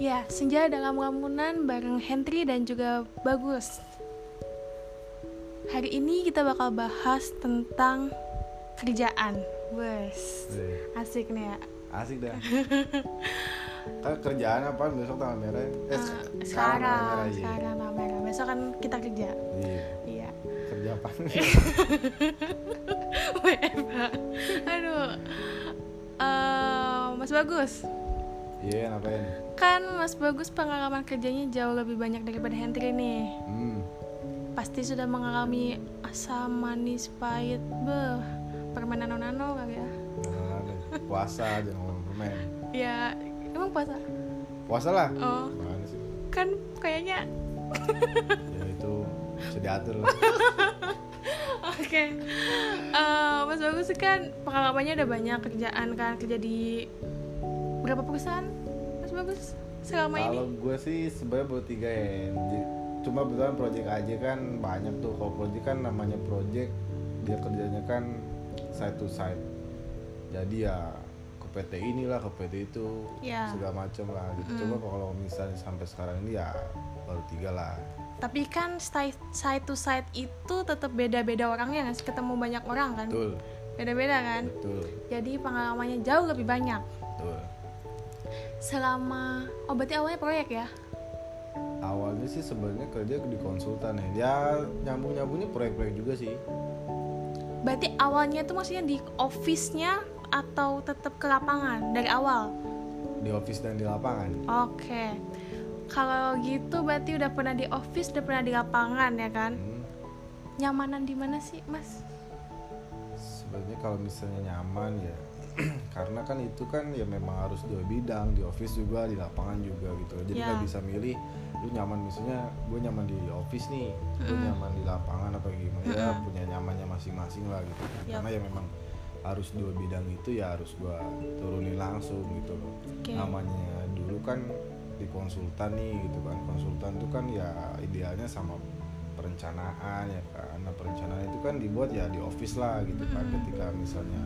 Ya, senja dalam lamunan bareng Henry dan juga Bagus. Hari ini kita bakal bahas tentang kerjaan. Wes, asik nih ya. asik dah kan kerjaan apa besok tanggal merah eh Eh, sek- sekarang, tanggal merah iya sekarang tanggal merah. Besok kan kita kerja. iya Iya. kerja apa WFH. Aduh. Eh, Mas Bagus, iya ngapain kan Mas Bagus pengalaman kerjanya jauh lebih banyak daripada Henry nih. hmm Pasti sudah mengalami asam manis pahit, beh, permen nano-nano kali ya. nah, puasa jangan ngomong permen Ya, emang puasa? puasa lah Oh, mana sih kan kayaknya ya itu bisa diatur lah oke. Eh, Mas Bagus kan pengalamannya udah banyak kerjaan kan kerja di berapa perusahaan? Bagus selama ini? kalau gue sih sebenarnya baru tiga ya cuma kebetulan project aja kan banyak tuh kalau project kan namanya project dia kerjanya kan side to side jadi ya ke PT inilah ke PT itu Ya. segala macam lah gitu coba kalau misalnya sampai sekarang ini ya baru tiga lah Tapi kan side, side to side itu tetap beda-beda orangnya nggak sih? Ketemu banyak orang kan? betul Beda-beda kan? betul Jadi pengalamannya jauh lebih banyak. betul Selama oh berarti awalnya proyek ya? awalnya sih sebenarnya kerja di konsultan ya ya nyambung nyambungnya proyek-proyek juga sih Berarti awalnya itu maksudnya di office-nya atau tetap ke lapangan dari awal? di office dan di lapangan Oke. Kalau gitu berarti udah pernah di office, udah pernah di lapangan ya kan? Hmm. Nyamanan di mana sih, Mas? sebenarnya kalau misalnya nyaman ya karena kan itu kan ya memang harus dua bidang di office juga di lapangan juga gitu. Jadi Ya. nggak bisa milih lu nyaman misalnya gue nyaman di office nih gue nyaman di lapangan apa gimana ya punya nyamannya masing-masing lah gitu. Yap. karena ya memang harus dua bidang itu ya harus gue turunin langsung gitu loh. Oke. namanya dulu kan di konsultan nih gitu kan. Konsultan tuh kan ya idealnya sama perencanaan ya kan. Nah perencanaan itu kan dibuat ya di office lah gitu kan. Ketika misalnya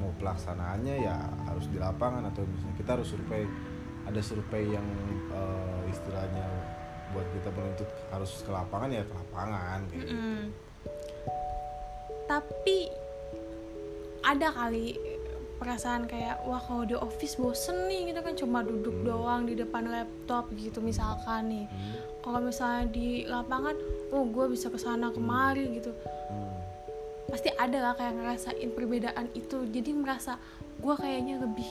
mau pelaksanaannya ya harus di lapangan atau misalnya kita harus survei ada survei yang eh, istilahnya buat kita menuntut harus ke lapangan ya ke lapangan kayak gitu. Mm. Tapi ada kali perasaan kayak wah kalau di office bosen nih gitu kan cuma duduk doang di depan laptop gitu misalkan nih. Hmm, Kalau misalnya di lapangan, oh gue bisa ke sana kemari gitu. hmm. Pasti ada lah kayak ngerasain perbedaan itu. Jadi merasa gue kayaknya lebih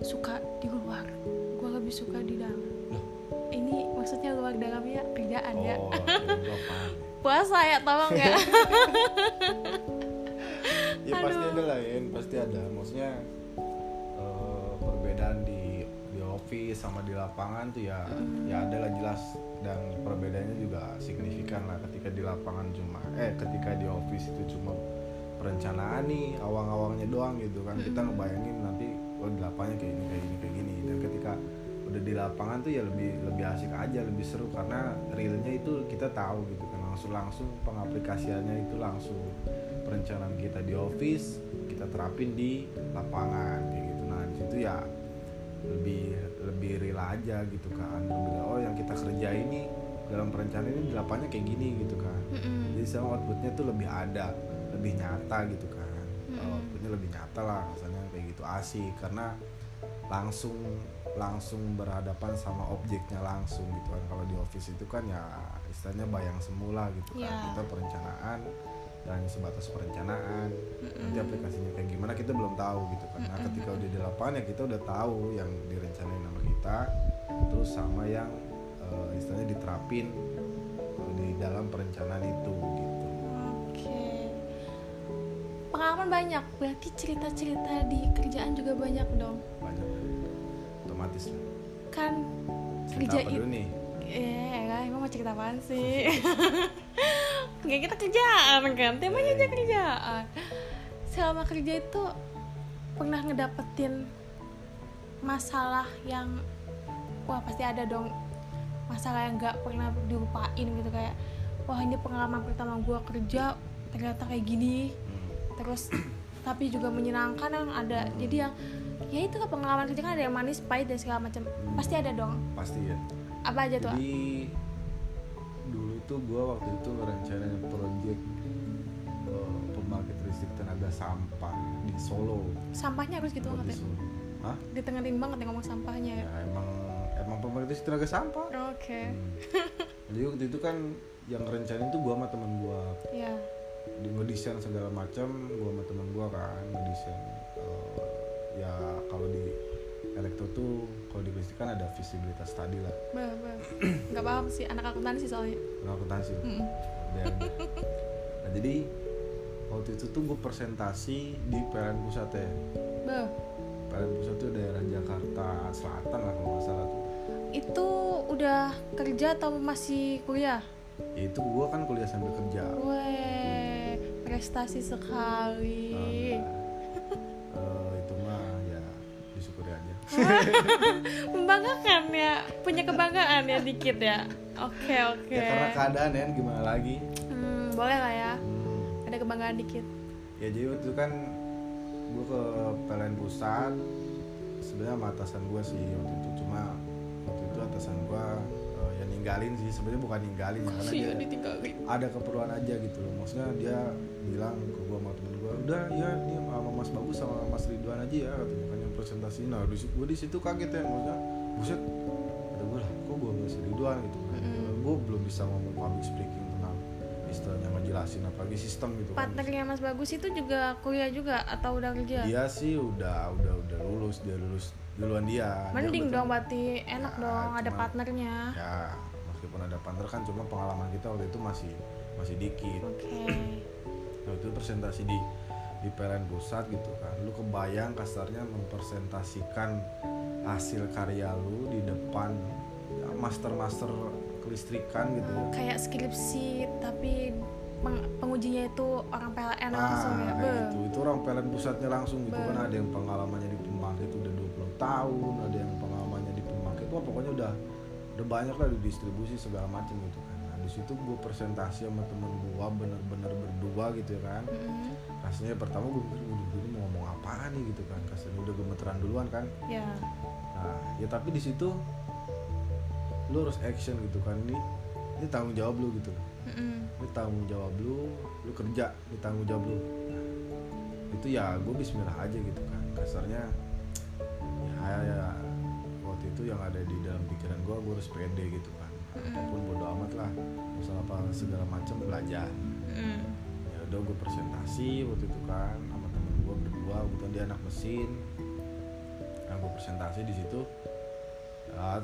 suka di luar, gue lebih suka di dalam. Loh. Ini maksudnya luar dalamnya kerjaan ya. oh ya. Puasa ya tolong ya. ya pasti ada ya pasti ada maksudnya eh, perbedaan di di office sama di lapangan tuh ya ya ada lah jelas dan perbedaannya juga signifikan lah ketika di lapangan cuma eh ketika di office itu cuma perencanaan nih awang-awangnya doang gitu kan. Kita ngebayangin nanti oh di lapangannya kayak ini kayak gini kayak gini. Dan ketika udah di lapangan tuh ya lebih lebih asik aja lebih seru. Karena realnya itu kita tahu gitu kan langsung langsung pengaplikasiannya itu langsung. Perencanaan kita di office kita terapin di lapangan kayak gitu. Nah di situ ya lebih lebih real aja gitu kan. Lebih oh yang kita kerja ini dalam perencanaan ini di lapangannya kayak gini gitu kan. Jadi sama outputnya tuh lebih ada lebih nyata gitu kan. Kalau outputnya lebih nyata lah rasanya kayak gitu. Asik karena langsung langsung berhadapan sama objeknya langsung gitu kan. Kalau di office itu kan ya istilahnya bayang semula gitu kan. Ya. kita perencanaan dan sebatas perencanaan. Nanti aplikasinya kayak gimana kita belum tahu gitu kan. Nah ketika udah di lapangan ya kita udah tahu yang direncanain sama kita. Terus sama yang eh, istilahnya diterapin di dalam perencanaan itu Pengalaman banyak, berarti cerita-cerita di kerjaan juga banyak dong. banyak otomatis lah Kan cerita kerja apa itu dulu nih Eh, lah, emang mau cerita apaan sih? Kayak kita kerjaan kan, temanya aja kerjaan. Selama kerja itu pernah ngedapetin masalah yang wah pasti ada dong masalah yang nggak pernah dilupain gitu kayak wah ini pengalaman pertama gue kerja ternyata kayak gini. Terus tapi juga menyenangkan yang ada. Jadi yang ya itu pengalaman kerja kan ada yang manis pahit dan segala macam. Pasti ada dong. Pasti ya. Apa aja tuh jadi dulu tuh gue waktu itu ngerencanain project eh, pembangkit listrik tenaga sampah di Solo. Sampahnya harus gitu banget di ya Hah? ditengerin banget ya ngomong sampahnya ya? Ya emang emang pembangkit listrik tenaga sampah. Oke. Hmm. jadi waktu itu kan yang ngerencanain tuh gue sama temen gue ya di ngedesain segala macam gue sama temen gue kan ngedesain eh, ya kalau di elektro tuh kalau di listrik kan ada visibilitas tadi lah. Bah, bah. nggak paham sih anak akuntansi soalnya. Nggak akuntansi? Mm-mm. Dan- nah jadi waktu itu tuh gue presentasi di PLN Pusat ya. Bah. PLN Pusat tuh daerah Jakarta Selatan lah kalau nggak salah tuh. Itu udah kerja atau masih kuliah? Ya itu gue kan kuliah sambil kerja. Weh, prestasi sekali. Eh, itu mah ya disyukuri aja Membanggakan ya, punya kebanggaan ya dikit ya. Oke oke. ya karena keadaan ya gimana lagi Hmm, boleh lah ya, Hmm. ada kebanggaan dikit. ya jadi waktu itu kan gue ke PLN pusat sebenarnya sama atasan gue sih waktu itu cuma waktu itu atasan gue ninggalin sih sebenarnya bukan ninggalin ya karena dia ditinggalin. ada keperluan aja gitu loh maksudnya dia bilang ke gue sama temen gue udah ya ini sama Mas Bagus sama Mas Ridwan aja ya katanya kan yang presentasi nah di gue di situ kaget ya maksudnya buset kata gue lah kok gue Mas Ridwan gitu kan Mm-mm. gue belum bisa ngomong public speaking tentang istilahnya ngejelasin apalagi sistem gitu kan Partnernya Mas Bagus itu juga kuliah juga atau udah kerja? dia sih udah udah udah lulus dia lulus duluan dia Dia Mending betul- dong berarti enak Ya, dong ada cuma- partnernya. ya ada partner kan cuma pengalaman kita waktu itu masih masih dikit Oke. Nah, itu presentasi di di PLN pusat gitu kan lu kebayang kasarnya mempresentasikan hasil karya lu di depan master master kelistrikan gitu ya Kayak skripsi tapi peng- pengujinya itu orang PLN Ah, langsung ya. kayak gitu. Itu orang PLN pusatnya langsung gitu Be. kan ada yang pengalamannya di pembangkit udah 20 tahun, ada yang pengalamannya di pembangkit. Wah, pokoknya udah udah banyak lah di distribusi segala macam gitu kan. Nah, di situ gue presentasi sama temen gue bener-bener berdua gitu ya kan. Mm-mm. Rasanya pertama gue mikir, "Waduh, gue ini mau ngomong apa nih gitu kan. Kasarnya udah gemeteran duluan kan. Ya. Nah, ya tapi di situ lu harus action gitu kan. Ini ini tanggung jawab lu gitu loh Mm-mm. ini tanggung jawab lu lu kerja ini tanggung jawab lu Nah, itu ya gue Bismillah aja gitu kan kasarnya ya, ya waktu itu yang ada di dalam pikiran gue gue harus pede gitu kan apa pun bodo amat lah masalah apa segala macam belajar Mm-mm. ya udah gue presentasi waktu itu kan sama temen gue berdua kebetulan dia anak mesin nah gue presentasi di situ Ya,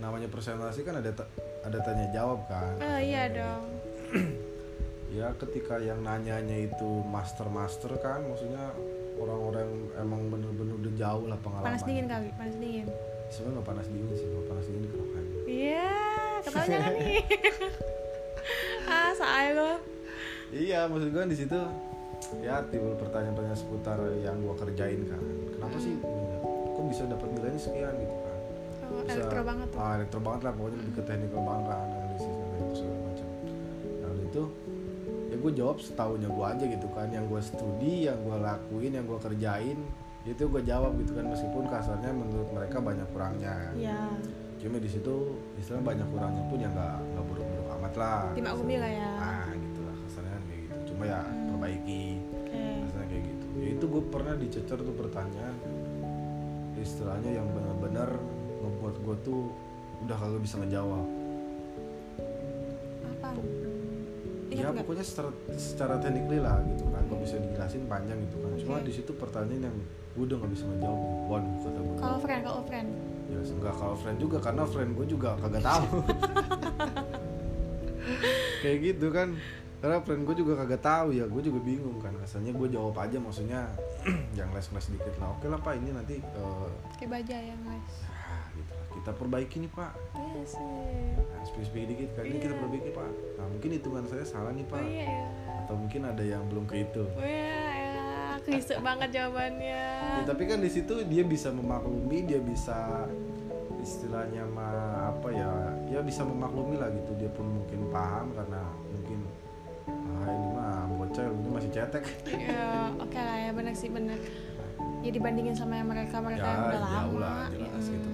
namanya presentasi kan ada ta- ada tanya jawab kan Oh iya dong. ya ketika yang nanyanya itu master master kan maksudnya orang-orang emang bener-bener udah jauh lah pengalaman Panas dingin kali, panas dingin. Sebenarnya nggak panas dingin sih nggak panas dingin di kerokan. Iya, jangan nih. ah, saya lo. iya maksud gue di situ ya timbul pertanyaan-pertanyaan seputar yang gua kerjain kan. Kenapa sih kok bisa dapat nilainya sekian gitu kan? Oh, Bisa- elektro banget tuh. ah, elektro banget lah pokoknya lebih ke teknikal banget kan analisisnya kayak gitu segala macam. Nah lalu itu ya gue jawab setahunya gue aja gitu kan. Yang gue studi yang gue lakuin yang gue kerjain itu gue jawab gitu kan meskipun kasarnya menurut mereka banyak kurangnya Iya. cuma di situ istilahnya banyak kurangnya pun ya nggak nggak buruk-buruk amat lah Dimaklumi lah ya. ah gitu lah kasarnya kayak gitu cuma ya Hmm. perbaiki Oke. Rasanya kayak gitu. Ya itu gue pernah dicecer tuh pertanyaan istilahnya yang benar-benar ngebuat gue tuh udah kagak bisa ngejawab. Apa? Ya Ingat nggak? pokoknya secara, secara teknikly lah gitu kan, gue bisa dijelasin panjang gitu kan. Cuma Oke. di situ pertanyaan yang gue udah nggak bisa ngejawab. Waduh kata gue. Kalau friend, kalau friend. Ya enggak kalau friend juga karena friend gue juga kagak tahu. kayak gitu kan. Karena friend gue juga kagak tahu ya, gue juga bingung kan. Rasanya gue jawab aja maksudnya yang les-les dikit lah. Oke lah pak, ini nanti eh, Kayak baja ya, guys. Kita perbaiki nih pak. Iya sih. Nah, speak-speak dikit kan ini kita Iya. perbaiki pak. Nah mungkin hitungan saya salah nih Oh pak. iya ya. Atau mungkin ada yang belum kehitung. Oh iya ya. Klise banget jawabannya. Ya, tapi kan di situ dia bisa memaklumi, dia bisa istilahnya mah apa ya, ya bisa memaklumi lah gitu. Dia pun mungkin paham karena mungkin ah ini mah bocah ini masih cetek. Ya, oke lah ya sih bener ya dibandingin sama yang mereka mereka ya yang udah lama lah jelas mm. gitu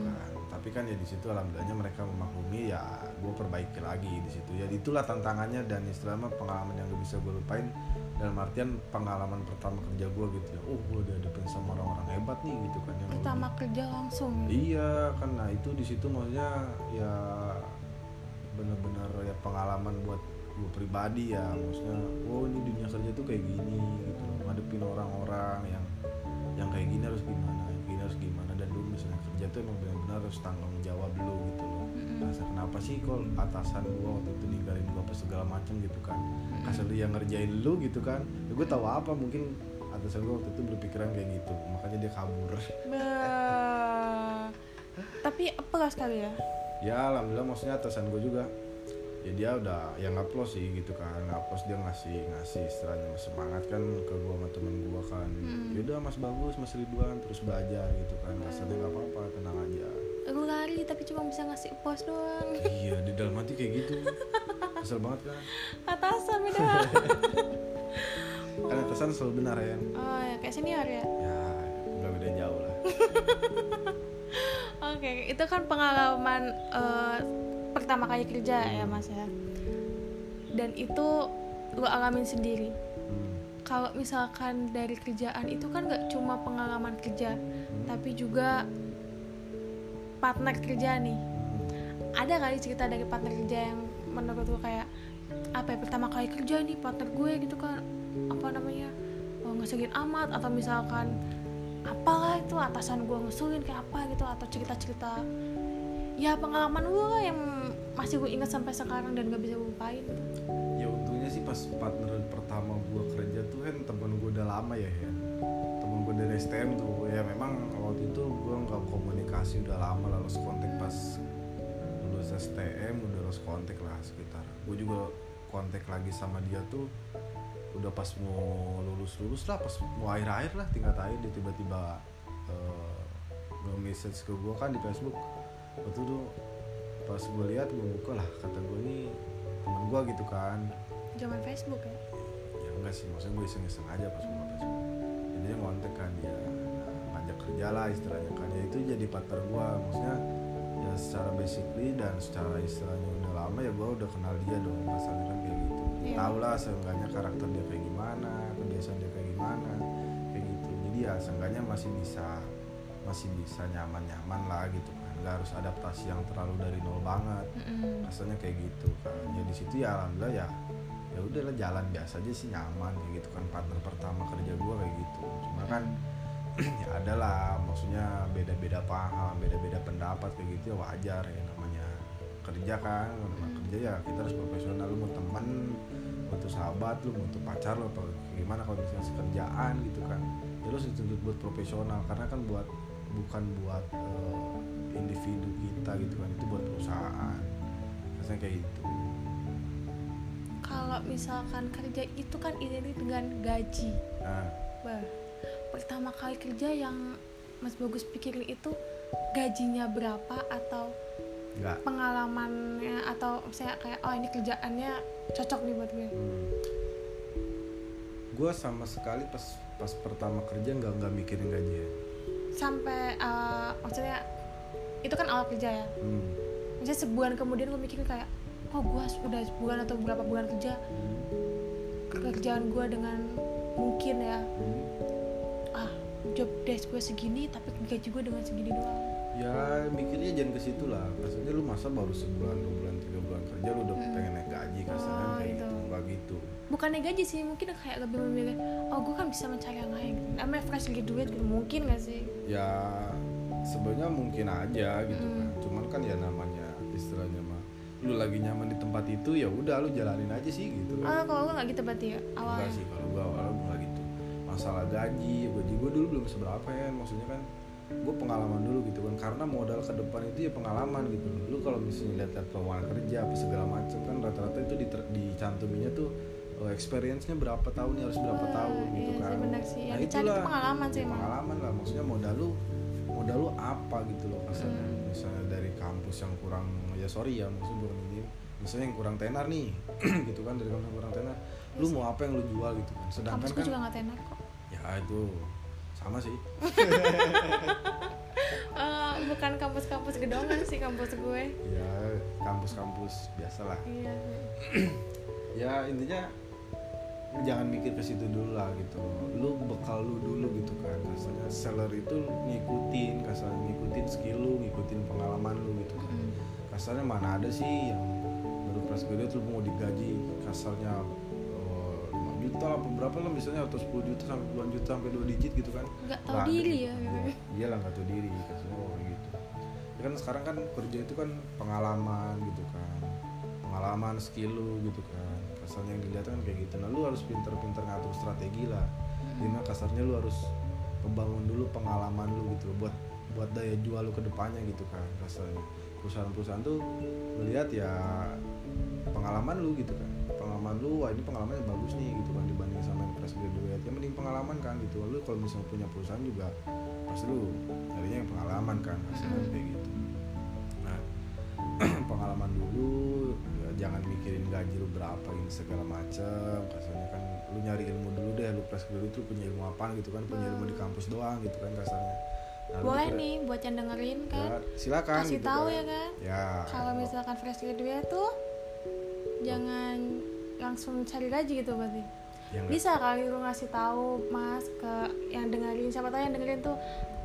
tapi kan ya di situ alhamdulillahnya mereka memaklumi ya gue perbaiki lagi di situ. Ya itulah tantangannya dan istilahnya pengalaman yang gak bisa gue lupain. Dalam artian pengalaman pertama kerja gue gitu ya. Oh gue udah dapet sama orang-orang hebat nih gitu kan yang pertama lebih- kerja langsung. Iya kan. Nah itu di situ maksudnya ya bener-bener ya pengalaman buat gue pribadi ya. Maksudnya oh ini dunia kerja tuh kayak gini gitu. Ngadepin orang-orang yang yang kayak gini harus gimana yang gini harus gimana. Dan lu misalnya kerja tuh emang benar-benar harus tanggung jawab lu gitu loh. Rasa kenapa sih kok atasan gua waktu itu ninggalin gua apa segala macam gitu kan? Kasar dia ngerjain lu gitu kan? Ya gue tahu apa mungkin atasan gua waktu itu berpikiran kayak gitu. Makanya dia kabur. Tapi apa sekali ya? Ya alhamdulillah maksudnya atasan gue juga ya dia udah yang ngaplos sih gitu kan ngaplos dia ngasih ngasih istilahnya semangat kan ke gue sama temen gue kan. Hmm. yaudah mas bagus mas Ridwan terus belajar gitu kan rasanya nggak apa-apa tenang aja. Lu lari tapi cuma bisa ngasih pos doang. Iya di dalam hati kayak gitu. Kesel banget kan? Atasan beda kan atasan selalu benar ya. Oh ya kayak senior ya? Ya nggak beda jauh lah. Oke itu kan pengalaman eh, pertama kali kerja ya mas ya dan itu lu alamin sendiri Hmm. kalau misalkan dari kerjaan itu kan gak cuma pengalaman kerja Hmm. tapi juga partner kerja nih Hmm. ada kali cerita dari partner kerja yang menurut gue kayak apa ya pertama kali kerja nih partner gue gitu kan apa namanya oh, ngeselin amat atau misalkan apalah itu atasan gue ngeselin kayak apa gitu atau cerita-cerita ya pengalaman gue lah yang masih gue ingat sampai sekarang dan gak bisa gue lupain. Ya untungnya sih pas partner pertama gue kerja tuh kan temen gue udah lama ya ya temen gue dari STM tuh. Ya memang waktu itu gue nggak komunikasi udah lama lost kontak pas lulus STM udah lost kontak lah sekitar. Gue juga kontak lagi sama dia tuh udah pas mau lulus lulus lah pas mau akhir akhir lah tingkat akhir dia tiba-tiba eh, nge-message ke gue kan di Facebook waktu itu pas gue lihat gue buka lah kata gue nih temen gue gitu kan. Zaman Facebook ya? Ya enggak sih maksudnya gue iseng-iseng aja pas buka Facebook. Jadi dia ngontek kan dia nah, ngajak kerja lah istilahnya kan. Ya itu jadi partner gue maksudnya ya secara basically dan secara istilahnya udah lama ya gue udah kenal dia dong masalahnya kan kayak gitu. Iya. tau lah seenggaknya karakter dia kayak gimana kebiasaan dia kayak gimana kayak gitu. Jadi ya seenggaknya masih bisa masih bisa nyaman-nyaman lah gitu nggak harus adaptasi yang terlalu dari nol banget. Mm-mm. rasanya kayak gitu kan ya di situ ya alhamdulillah ya ya udahlah jalan biasa aja sih nyaman kayak gitu kan. Partner pertama kerja gua kayak gitu. Cuma kan ya ada lah maksudnya beda-beda paham beda-beda pendapat kayak gitu ya wajar ya namanya kerja kan. Namanya kerja ya kita harus profesional. Lu mau temen mau tuh sahabat lu mau tuh pacar lu apa gimana kalau misalnya sekerjaan gitu kan. Ya lu harus dituntut buat profesional karena kan buat bukan buat eh, individu kita gitu kan itu buat perusahaan. Rasanya kayak gitu. Kalau misalkan kerja itu kan identik dengan gaji. Nah. Bah, pertama kali kerja yang Mas Bagus pikirin itu gajinya berapa atau enggak. pengalamannya atau misalnya kayak oh ini kerjaannya cocok nih buat gue. Hmm. gue sama sekali pas pas pertama kerja nggak nggak mikirin gajian. Sampai uh, maksudnya itu kan awal kerja ya. Hmm. misalnya sebulan kemudian gue mikirin kayak oh gue udah sebulan atau berapa bulan kerja. Kerjaan gue dengan mungkin ya. Hmm. ah job desk gue segini tapi gaji gue dengan segini doang. Ya mikirnya jangan ke situ lah. Maksudnya lu masa baru sebulan dua bulan tiga bulan kerja lu udah Hmm. pengen naik gaji kasarnya Oh, kayak gitu. gitu. Nggak gitu. Bukannya gaji sih mungkin kayak lebih memilih oh gue kan bisa mencari yang lain. Namanya fresh gitu mungkin gak sih? Ya sebenarnya mungkin aja gitu Hmm. kan cuman kan ya namanya istilahnya mah lu lagi nyaman di tempat itu ya udah lu jalanin aja sih gitu. Ah kalau gue nggak gitu berarti ya enggak awalnya sih kalau gua awalnya gua nggak gitu. Masalah gaji gaji gua dulu belum seberapa ya maksudnya kan gue pengalaman dulu gitu kan. Karena modal ke depan itu ya pengalaman gitu. Lu kalau misalnya lihat-lihat peluang kerja apa segala macam kan rata-rata itu diter- dicantuminya tuh oh, experience-nya berapa tahun ya harus berapa Wah, tahun gitu iya kan. sih, benar sih. Yang dicari itulah. tuh pengalaman sih Ya, pengalaman lah maksudnya modal lu modal lu apa gitu loh kasarnya Hmm. misalnya dari kampus yang kurang ya sorry ya maksudnya bukan ini. Misalnya yang kurang tenar nih gitu kan dari kampus yang kurang tenar. Lu mau apa yang lu jual gitu kan? Sedangkan kampus gue kan juga nggak tenar kok. Ya itu sama sih. Eh, bukan kampus-kampus gedongan sih kampus gue. Ya kampus-kampus biasa lah. Iya. Ya intinya jangan mikir ke situ dulu lah gitu. Lu bekal lu dulu gitu kan. Kasarnya seller itu ngikutin kasarnya ngikutin skill lu ngikutin pengalaman lu gitu kan. Kasarnya mana ada sih yang baru fresh graduate lu mau digaji? Kasarnya eh, 5 juta apa berapa lah misalnya atau 10 juta sampai puluhan juta sampai 2 digit gitu kan. Nggak tahu diri gitu. ya iya lah nggak tahu diri kasarnya gitu. Ya kan sekarang kan kerja itu kan pengalaman gitu kan. Pengalaman skill lu gitu kan kasarnya yang dilihat kan kayak gitu. Nah lu harus pinter-pinter ngatur strategi lah. Di mana kasarnya lu harus membangun dulu pengalaman lu gitu buat buat daya jual lu ke depannya gitu kan kasarnya perusahaan-perusahaan tuh melihat ya pengalaman lu gitu kan. Pengalaman lu wah ini pengalamannya bagus nih gitu kan dibanding sama yang fresh graduate. Yang mending pengalaman kan gitu. Lu kalau misalnya punya perusahaan juga pasti lu nyarinya yang pengalaman kan kasarnya kayak gitu. Nah pengalaman dulu jangan mikirin gaji lu berapa ini segala macam kasarnya kan lu nyari ilmu dulu deh lu fresh graduate tuh punya ilmu apa gitu kan punya ilmu di kampus doang gitu kan kasarnya. Nah, boleh nih buat yang dengerin ya, kan silakan kasih gitu tahu kan. ya kan. Ya. Kalau misalkan fresh graduate tuh jangan langsung cari gaji gitu berarti. Yang bisa kali lu ngasih tahu mas ke yang dengerin. Siapa tahu yang dengerin tuh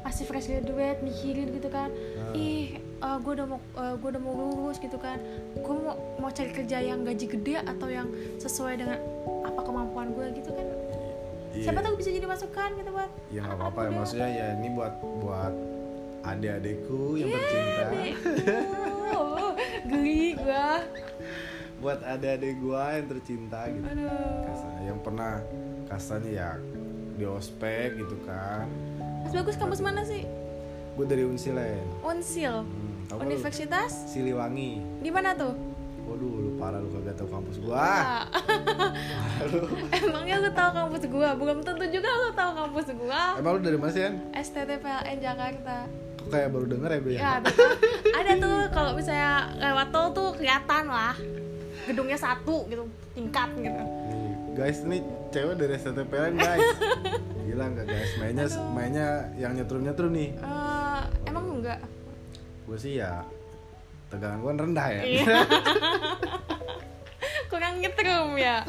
masih fresh graduate mikirin gitu kan. Nah. ih gue udah mau gue udah mau lulus gitu kan. Gue mau mau cari kerja yang gaji gede atau yang sesuai dengan apa kemampuan gue gitu kan. Iya. siapa tahu bisa jadi masukan gitu buat ya nggak apa-apa ya maksudnya ya ini buat buat adik-adikku yang Iya, tercinta geli gua. Buat adik-adik gua yang tercinta gitu. Aduh. Kasarnya yang pernah kasarnya ya di ospek gitu kan. Mas bagus kampus mana sih? Gue dari Unsilen. Unsil. Hmm, tahu nggak lu? Universitas Siliwangi di mana tuh waduh lu parah lu kagak tahu kampus gua. Emangnya lu tahu kampus gua? Belum tentu juga lu tahu kampus gua. emang lu dari mana sih? STTPLN Jakarta. kok kayak baru denger ya gue ya Ya, ada tuh. Ada tuh kalau misalnya lewat tol tuh kelihatan lah. Gedungnya satu gitu, tingkat gitu. Nih, guys ini cewek dari STTPN guys gila nggak guys mainnya mainnya yang nyetrum nyetrum nih Eh, emang enggak? Gue sih ya tegangan gue rendah ya Iya. Kurang nyetrum ya.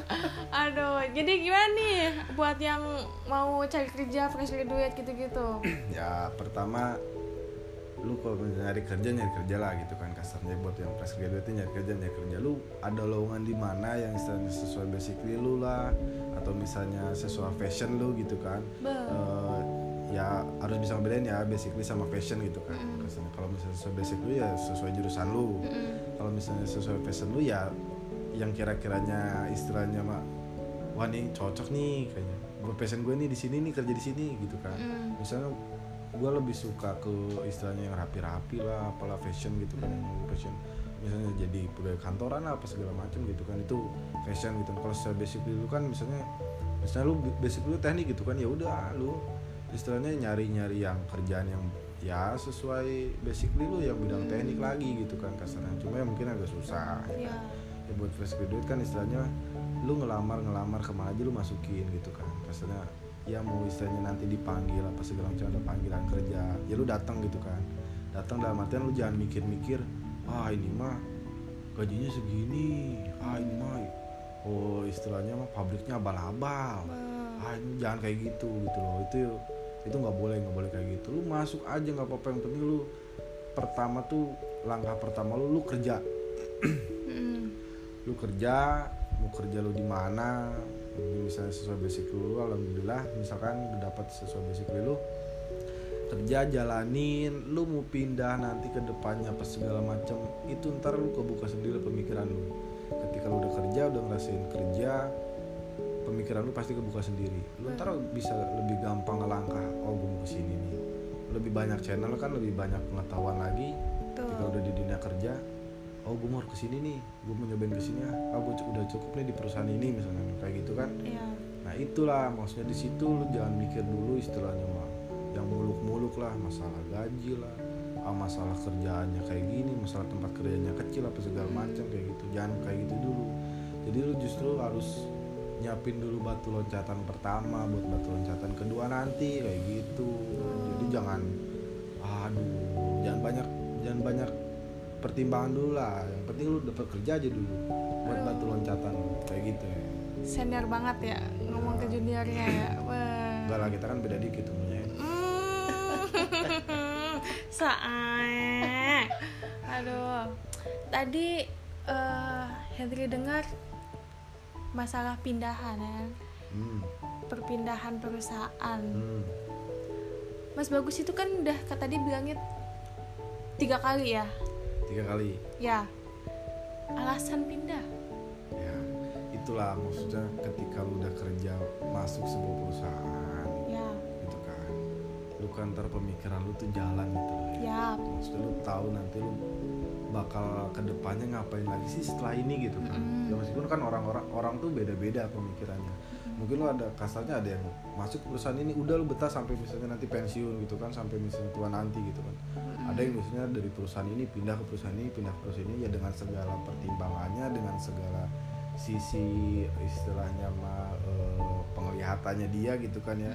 Aduh, jadi gimana nih buat yang mau cari kerja fresh graduate gitu-gitu? ya pertama lu kalau nyari kerja nyari kerja lah gitu kan kasarnya buat yang fresh graduate nyari kerja nyari kerja lu ada lowongan di mana yang istilahnya sesuai basically lu lah atau misalnya sesuai fashion lu gitu kan Be. Eh, ya harus bisa ngebedain ya basically sama fashion gitu kan. Kasarnya kalau misalnya sesuai basic lu ya sesuai jurusan lu. Mm-mm. kalau misalnya sesuai fashion lu ya yang kira-kiranya istilahnya mak wah nih cocok nih kayaknya. Buat passion gue nih di sini nih kerja di sini gitu kan. Mm. misalnya gue lebih suka ke istilahnya yang rapi-rapi lah apalah fashion gitu kan yang fashion. Misalnya jadi pegawai kantoran lah apa segala macam gitu kan itu fashion gitu. Kalau secara basic lu kan misalnya misalnya lu basic lu teknik gitu kan ya udah lu istilahnya nyari-nyari yang kerjaan yang ya sesuai basic lu yang bidang teknik lagi gitu kan kasarnya. Cuma ya mungkin agak susah ya, Iya. kan? ya buat fresh graduate kan istilahnya lu ngelamar ngelamar ke mana aja lu masukin gitu kan. Kasarnya ya mau istilahnya nanti dipanggil apa segala macam ada panggilan kerja ya lu datang gitu kan. Datang dalam artian lu jangan mikir-mikir ah ini mah gajinya segini ah ini mah oh istilahnya mah pabriknya abal-abal. Ah ini jangan kayak gitu gitu loh. Itu itu nggak boleh nggak boleh kayak gitu. Lu masuk aja nggak apa-apa. Yang penting lu pertama tuh langkah pertama lu lu kerja. Mm. lu kerja mau kerja lu di mana misalnya sesuai basic lu alhamdulillah. Misalkan udah dapat sesuai basic lu kerja jalanin. Lu mau pindah nanti ke depannya apa segala macam itu ntar lu kebuka sendiri pemikiran lu. Ketika lu udah kerja udah ngerasain kerja pemikiran lu pasti kebuka sendiri. Lu ntar bisa lebih gampang ngelangkah oh gue mau ke sini nih. Lebih banyak channel kan lebih banyak pengetahuan lagi. Ketika Tuh. udah di dunia kerja oh gue mau ke sini nih. Gue mau nyobain ke sini ah gue udah cukup nih di perusahaan ini misalnya kayak gitu kan. Iya. nah itulah maksudnya di situ lu jangan mikir dulu istilahnya mah yang muluk-muluk lah masalah gaji lah ah, masalah kerjaannya kayak gini masalah tempat kerjanya kecil apa segala macam kayak gitu. Jangan kayak gitu dulu. Jadi lu justru harus nyiapin dulu batu loncatan pertama buat batu loncatan kedua nanti kayak gitu. Jadi jangan aduh jangan banyak jangan banyak pertimbangan dulu lah. Yang penting lu dapat kerja aja dulu buat batu loncatan kayak gitu ya. Senior banget ya ngomong ke juniornya ya. Enggak lah kita kan beda dikit umurnya. Hmm. Saat. Aduh. Tadi eh Henry dengar masalah pindahan ya. hmm. Perpindahan perusahaan. Hmm. Mas Bagus itu kan udah kata dia bilangnya tiga kali ya. tiga kali Ya. Alasan pindah. ya itulah maksudnya ketika lu udah kerja masuk sebuah perusahaan Ya. gitu kan lu kan ntar pemikiran lu tuh jalan gitu ya. Ya. maksudnya lu tahu nanti lu bakal ke depannya ngapain lagi sih setelah ini gitu kan. Mm-mm. ya meskipun kan orang-orang orang tuh beda-beda pemikirannya. Mungkin lu ada kasarnya ada yang masuk perusahaan ini udah lu betah sampai misalnya nanti pensiun gitu kan sampai misalnya tua nanti gitu kan. Ada yang misalnya dari perusahaan ini pindah ke perusahaan ini pindah ke perusahaan ini ya dengan segala pertimbangannya dengan segala sisi istilahnya mah eh, penglihatannya dia gitu kan ya.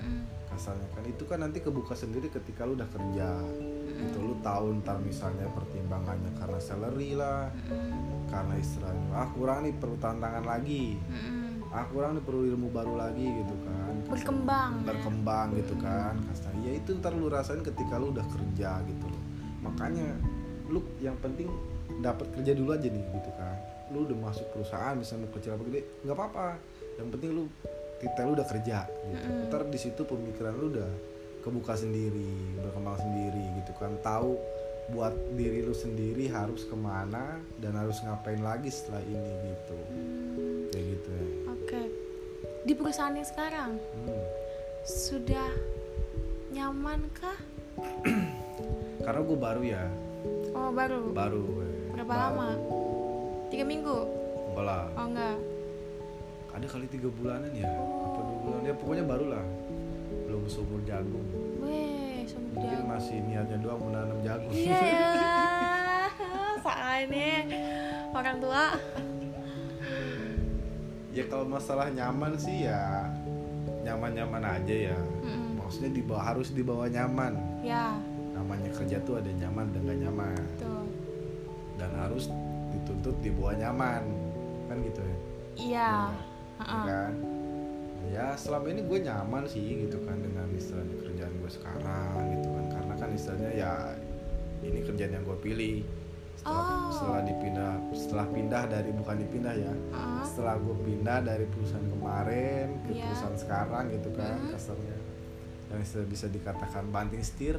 Kasarnya kan itu kan nanti kebuka sendiri ketika lu udah kerja gitu. Lu tahu ntar misalnya pertimbangannya karena salary lah karena istilahnya. Ah kurang nih perlu tantangan lagi. Ah kurang nih perlu ilmu baru lagi gitu kan. Berkembang, ya. berkembang gitu kan kasarnya ya itu ntar lu rasain ketika lu udah kerja gitu loh. Makanya lu yang penting dapat kerja dulu aja nih gitu kan. Lu udah masuk perusahaan misalnya mau kecil apa gede nggak apa-apa. Yang penting lu kita lu udah kerja gitu. Ntar di situ pemikiran lu udah kebuka sendiri berkembang sendiri gitu kan tahu buat diri lu sendiri harus ke mana dan harus ngapain lagi setelah ini gitu Hmm, kayak gitu ya Oke. Di perusahaan yang sekarang Hmm. sudah nyaman kah? karena gue baru ya Oh baru. baru eh. Berapa Baru. lama? Tiga minggu? enggak lah Oh enggak. ada kali tiga bulanan ya apa dua bulan ya pokoknya baru lah belum seumur jagung Weh, sumber mungkin jagung. masih niatnya doang menanam jagung Iya ya. Soalnya orang tua. ya kalau masalah nyaman sih ya nyaman nyaman aja ya Mm-mm. maksudnya di bawah harus di bawah nyaman Ya, namanya kerja tuh ada nyaman dan gak nyaman tuh. dan harus dituntut di bawah nyaman kan gitu ya Iya. Ya Heeh. kan ya selama ini gue nyaman sih gitu kan dengan istilahnya kerjaan gue sekarang gitu kan karena kan istilahnya ya ini kerjaan yang gue pilih setelah Oh. setelah dipindah setelah pindah dari bukan dipindah ya Heeh. setelah gue pindah dari perusahaan kemarin ke Iya. perusahaan sekarang gitu kan Mhm. kasarnya yang istilah bisa dikatakan banting setir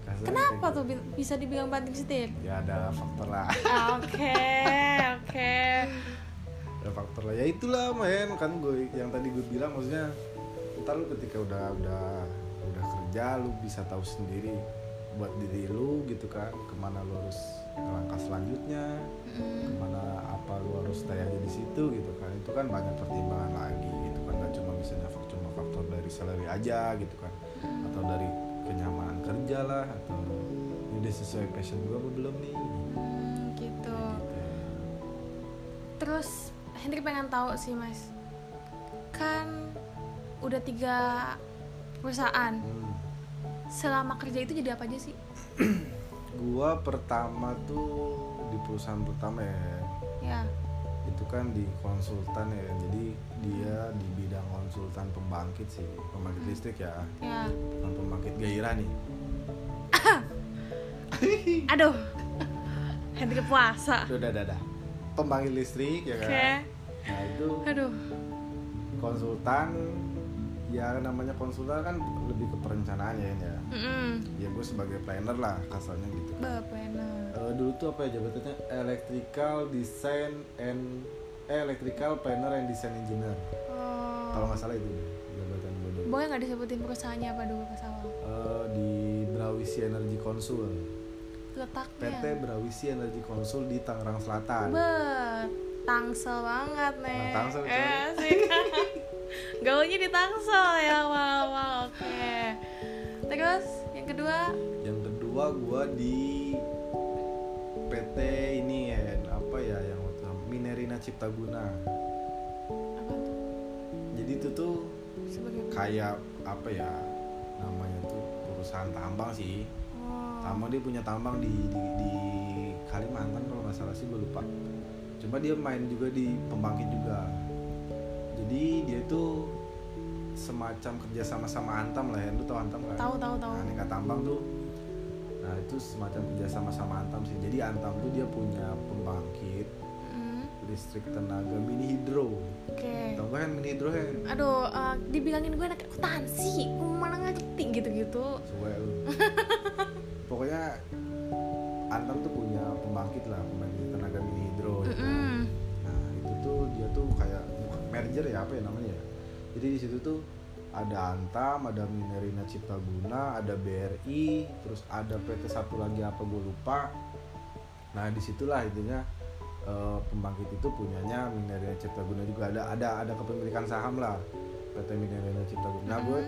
kasarnya Kenapa tuh bi- bisa dibilang banting setir? gitu. ya ada faktor lah Ah, Oke, oke. ada faktor lah ya itulah men kan gue yang tadi gue bilang maksudnya ntar lu ketika udah udah udah kerja lu bisa tahu sendiri buat diri lu gitu kan ke mana lu harus langkah selanjutnya Mm. ke mana apa lu harus stay aja di situ gitu kan itu kan banyak pertimbangan lagi gitu kan nggak cuma bisa faktor cuma faktor dari salary aja gitu kan atau dari kenyamanan kerja lah atau ini udah sesuai passion gue apa belum nih Hmm, gitu. gitu. Terus Hendrik pengen tahu sih mas, kan udah tiga perusahaan. Hmm. Selama kerja itu jadi apa aja sih? gua pertama tuh di perusahaan pertama ya Ya. itu kan di konsultan ya jadi dia di bidang konsultan pembangkit sih pembangkit listrik ya Ya. bukan pembangkit gairah nih Aduh. Hendrik puasa. udah udah udah pembangkit listrik ya kan nah itu Aduh. konsultan ya namanya konsultan kan lebih ke perencanaan ya ya Mm-mm. ya gue sebagai planner lah kasarnya gitu Bapak enak. Eh, dulu tuh apa ya jabatannya electrical design and eh electrical planner and design engineer kalau Oh. nggak salah itu jabatan gue dulu Boleh nggak disebutin perusahaannya apa dulu pas awal? Eh, di Brawisi Energy Konsul Letaknya. PT Brawisi Energy Konsul di Tangerang Selatan Bet, tangsel banget nih. Tangsel, coy. Eh, asik. Gaulnya di tangsel ya, wow, wow, oke. Terus yang kedua, yang kedua gue di PT ini ya apa ya yang Minerina Ciptaguna apa tuh? itu tuh sebagai kayak apa ya namanya tuh perusahaan tambang sih tambang dia punya tambang di di, di Kalimantan kalau nggak salah sih gue lupa. Cuma dia main juga di pembangkit juga. Jadi dia itu semacam kerja sama sama Antam lah ya. Lu tau Antam kan? Tahu tahu tahu nah Aneka Tambang tuh. Nah itu semacam kerja sama sama Antam sih. Jadi Antam tuh dia punya pembangkit Hmm, listrik tenaga mini hidro. Oke. Tau gak kan mini hidro kan aduh eh, dibilangin gue anak akuntansi gue mana ngerti gitu-gitu. Suwe lu. Pokoknya Antam tuh punya pembangkit lah, pembangkit tenaga mini hidro. gitu. Mm-mm. Nah itu tuh dia tuh kayak bukan merger ya apa ya namanya ya. Jadi di situ tuh ada Antam, ada Minerina Cipta Guna, ada BRI, terus ada PT satu lagi apa gue lupa. Nah di situlah intinya eh, pembangkit itu punyanya Minerina Cipta Guna juga ada ada ada kepemilikan saham lah PT Minerina Cipta Guna. Nah gue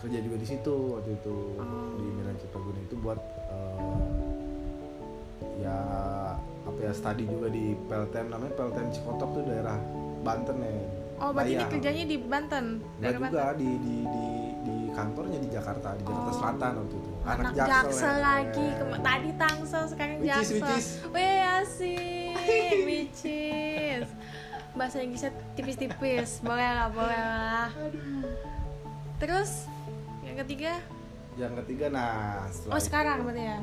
kerja juga di situ waktu itu Oh. di Minerina Cipta Guna itu buat ya apa ya studi juga di PLTM namanya PLTM Cikotok tuh daerah Banten ya. oh berarti ini kerjanya di Banten? Daerah juga di, di di di kantornya di Jakarta di Jakarta Oh. Selatan waktu itu. Anak jaksel ya. lagi Kem- tadi tangsel sekarang Which is, jaksel. which is? Wih asik which is. Bahasa Inggrisnya tipis-tipis. Boleh lah boleh lah. Terus yang ketiga yang ketiga nah oh sekarang berarti ya?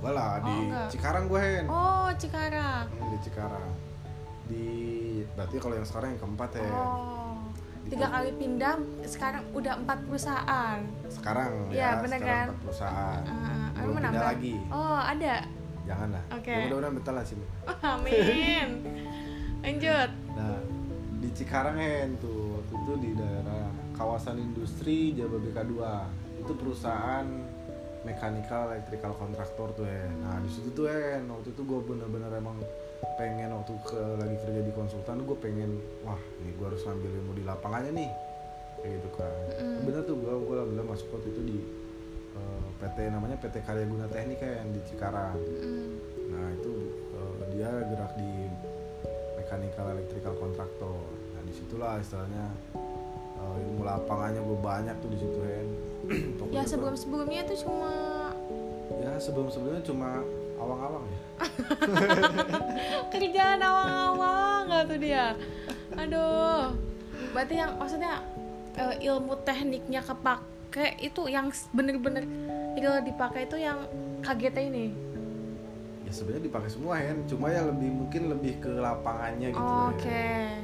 Gue lah Oh, di enggak. Cikarang gue Hen. Oh Cikarang. Hmm, di Cikarang. Di berarti kalau yang sekarang yang keempat ya oh tiga kali pindah sekarang udah empat perusahaan. Sekarang Iya, ya bener sekarang kan? empat perusahaan. Ah, belum pindah lagi. Oh ada? Jangan lah Oke. Ya, mudah-mudahan betah lah sini. Oh, amin. Lanjut. Nah di Cikarang Hen tuh. Waktu itu di daerah kawasan industri Jababeka 2 itu perusahaan mechanical electrical kontraktor tuh Hen nah di situ tuh Hen waktu itu gue bener-bener emang pengen waktu ke lagi kerja di konsultan gue pengen wah nih gue harus ngambil ilmu di lapangannya nih kayak gitu kan Mm. bener tuh gue gue alhamdulillah masuk waktu itu di eh, PT namanya PT Karya Guna Teknik kan di Cikarang Mm. Nah itu eh, dia gerak di mechanical electrical kontraktor. Nah di situlah istilahnya eh, ilmu lapangannya gue banyak tuh di situ Hen. Ya sebelum sebelumnya tuh cuma ya sebelum sebelumnya cuma awang-awang ya. kerjaan awang-awang nggak tuh dia aduh berarti yang maksudnya eh, ilmu tekniknya kepake itu yang bener-bener kalau dipakai itu yang KGT ini Ya sebenarnya dipakai semua Hen. Cuma ya lebih mungkin lebih ke lapangannya gitu Oh, ya.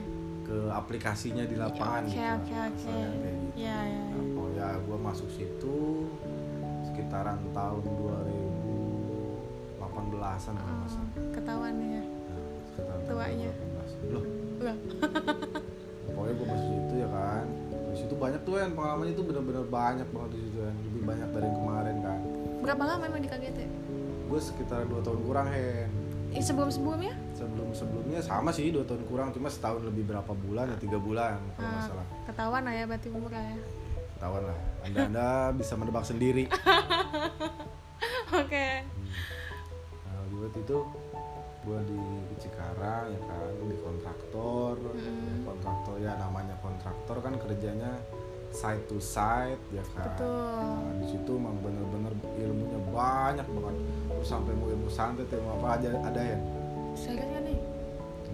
Oke Ke aplikasinya di lapangan Oke, gitu. oke, oke. Kayak gitu. ya ya Nah, oh ya gue masuk situ sekitaran tahun 2018an kalau nggak Oh, salah. ketahuan ya Nah, Tuanya. 2018. Loh, Udah. pokoknya gue masuk situ ya kan. Di situ banyak tuh kan pengalaman itu bener-bener banyak banget di situ kan. Lebih banyak dari yang kemarin kan. berapa lama memang di KGT Gue sekitar dua tahun kurang hen. eh, sebelum sebelumnya Sebelum sebelumnya sama sih dua tahun kurang, cuma setahun lebih berapa bulan ya tiga bulan kalau nggak Ah, salah. ketahuan lah ya berarti umur lah ya Ketahuan lah. Anda anda bisa menebak sendiri. oke Nah, di waktu itu gue di Cikarang ya kan di kontraktor Mm-mm. ya, kontraktor ya namanya kontraktor kan kerjanya side to side ya kan Betul. nah, di situ emang bener-bener ilmunya banyak banget terus sampai mau ilmu santet ilmu apa aja ada ya kan nih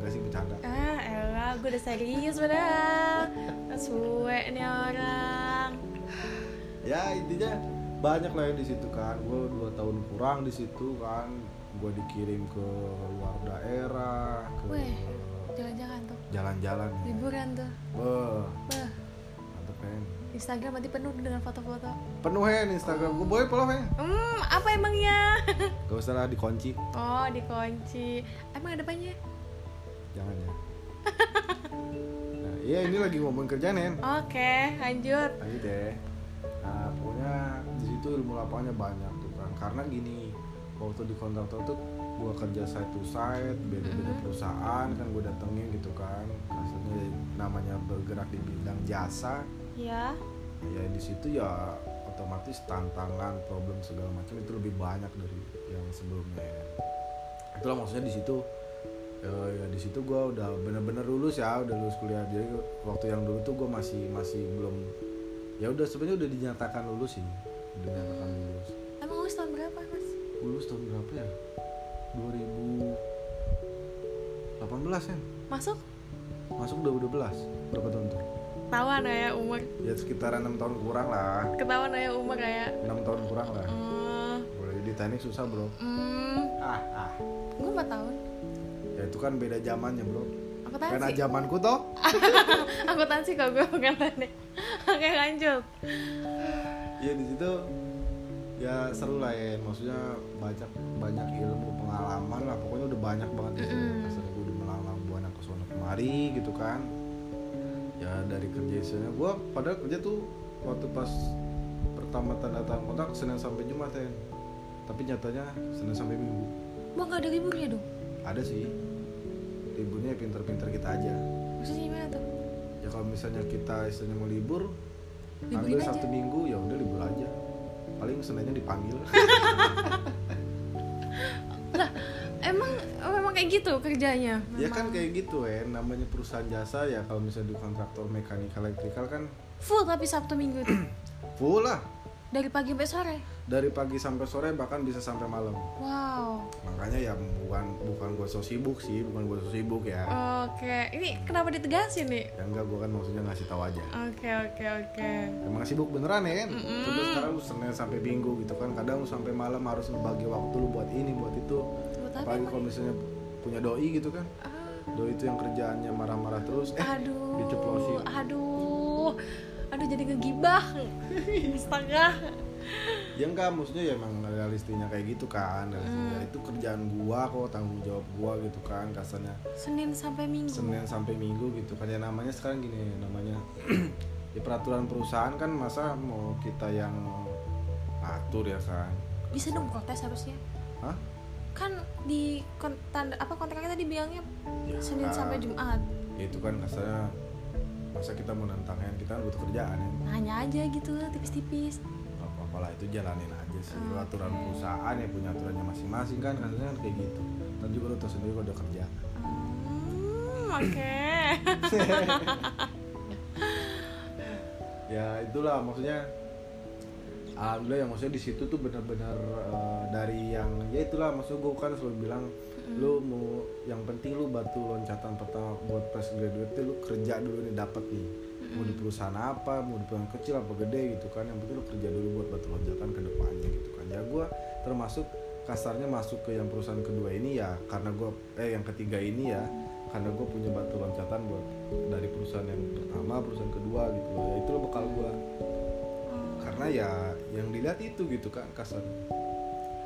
enggak sih bercanda. Ah elah gue udah serius padahal suwe nih orang. Ya intinya banyak lah ya di situ kan. Gue dua tahun kurang di situ kan. Gue dikirim ke luar daerah ke Weh. jalan-jalan tuh. Jalan-jalan ya. liburan tuh. Beuh, Wah, mantep kan Instagram nanti penuh dengan foto-foto. Penuh hen Instagram. Gue boleh follow hen? Hmm apa emangnya? Gak usah lah dikunci. Oh dikunci. Emang ada banyak jangan ya. Nah iya ini lagi ngomong kerjaan hen oke lanjut. Lanjut ya. Nah pokoknya di situ ilmu lapangannya banyak tuh kan karena gini waktu di kontraktor tuh gue kerja side to side beda-beda perusahaan kan gue datengin gitu kan. Hasilnya namanya bergerak di bidang jasa. Ya ya di situ ya otomatis tantangan problem segala macam itu lebih banyak dari yang sebelumnya. Itulah maksudnya di situ Eh, ya di situ gue udah bener-bener lulus ya udah lulus kuliah. Jadi waktu yang dulu tuh gue masih masih belum ya udah sebenarnya udah dinyatakan lulus sih udah dinyatakan lulus. Emang lulus tahun berapa mas? Lulus tahun berapa ya? 2018 ya. Masuk? Masuk udah udah belas. Berapa tahun tuh? Ketahuan ya umur. Ya sekitaran enam tahun kurang lah. Ketahuan ya umur kayak enam tahun kurang lah. Hmm, boleh di teknik susah bro. Hmm, ah ah. Gue empat tahun itu kan beda zamannya bro. Karena zamanku toh. Akuntansi kok gue bukan teknik oke lanjut. Ya di situ ya seru lah ya. Maksudnya banyak banyak ilmu pengalaman lah. Pokoknya udah banyak banget di. Akhirnya gue udah melalang buana ke sono kemari gitu kan. Ya dari kerja isinya gue padahal kerja tuh waktu pas pertama tanda tangan kontrak senin sampai jumat ya. Tapi nyatanya senin sampai minggu. Mau nggak ada liburnya dong? Ada sih liburnya ya pinter-pinter kita aja. Maksudnya gimana tuh? Ya kalau misalnya kita istilahnya mau libur Liburin ambil aja. sabtu minggu ya udah libur aja. Paling seninnya dipanggil. Emang memang kayak gitu kerjanya? Ya Memang. kan kayak gitu ya namanya perusahaan jasa ya kalau misalnya di kontraktor mekanikal elektrikal kan full tapi sabtu minggu itu full lah dari pagi sampai sore? Dari pagi sampai sore bahkan bisa sampai malam. Wow. Makanya ya bukan bukan gue so sibuk sih bukan gue so sibuk ya. Oke ini kenapa ditegasin nih? Ya enggak gue kan maksudnya ngasih tahu aja. Oke oke oke. Emang sibuk beneran ya kan? Terus sekarang lu senin sampai minggu gitu kan kadang lu sampai malam harus bagi waktu lu buat ini buat itu. Buat apa apalagi kalau misalnya punya doi gitu kan. Ah, doi itu yang kerjaannya marah-marah terus eh aduh diceplosin. aduh aduh jadi ngegibah astaga ya enggak maksudnya ya emang realistisnya kayak gitu kan. Hmm. itu kerjaan gua kok tanggung jawab gua gitu kan kasarnya. Senin sampai minggu. Senin sampai minggu gitu kan. Ya namanya sekarang gini namanya ya peraturan perusahaan kan masa mau kita yang atur ya kan bisa dong protes harusnya. Hah? kan di tanda apa kontraknya tadi bilangnya? Ya, senin kan. sampai jumat. Ya, itu kan kasarnya masa kita mau nantang yang kita butuh kerjaan ya hanya aja gitu tipis-tipis. Gak apa-apa lah itu jalanin aja sih. Lu Oke. aturan perusahaan ya punya aturannya masing-masing kan kan kayak gitu. Dan juga lu tau sendiri kalau udah kerja. Hmm, oke. Ya itulah maksudnya alhamdulillah ya maksudnya di situ tuh benar-benar eh, dari yang ya itulah maksud gue kan selalu bilang lu mau yang penting lu batu loncatan pertama buat fresh graduate lu kerja dulu nih dapat nih. Mau di perusahaan apa mau di perusahaan kecil apa gede gitu kan yang penting lu kerja dulu buat batu loncatan ke depannya gitu kan. Ya gue termasuk kasarnya masuk ke yang perusahaan kedua ini ya karena gue eh yang ketiga ini ya karena gue punya batu loncatan buat dari perusahaan yang pertama perusahaan kedua gitu loh. Ya itu bekal gue karena ya yang dilihat itu gitu kan kasarnya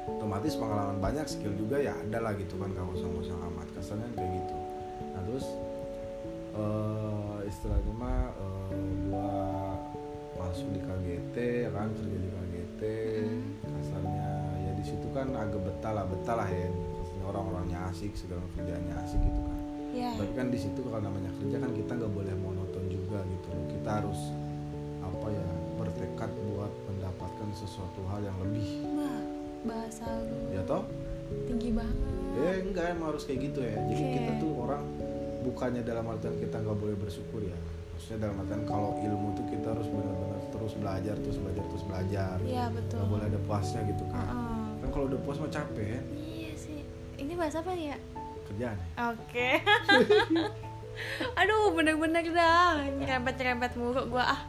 otomatis pengalaman banyak skill juga ya ada lah gitu kan kalau sama sama amat. Kasarnya kayak gitu. Nah terus eh istilahnya mah eh, gua masuk di KGT ya kan kerja di KGT kasarnya ya di situ kan agak betah lah betah lah ya. Maksudnya orang-orangnya asik segala kerjaannya asik gitu kan. Ya tapi kan di situ kalau namanya kerja kan kita nggak boleh monoton juga gitu loh. Kita harus apa ya bertekad buat mendapatkan sesuatu hal yang lebih. Wah, bahasa lu. Ya toh. Tinggi banget. Ya enggak emang harus kayak gitu ya. Jadi Oke. kita tuh orang bukannya dalam artian kita nggak boleh bersyukur ya. Maksudnya dalam artian kalau ilmu tuh kita harus benar-benar terus belajar terus belajar terus belajar. Iya betul. Nggak boleh ada puasnya gitu kan. Heeh. kan kalau udah puas mah capek. Ya iya sih. Ini bahasa apa ya? Kerjaan ya. oke. Aduh bener-bener dah. Nyerempet-nyerempet mulu gua ah.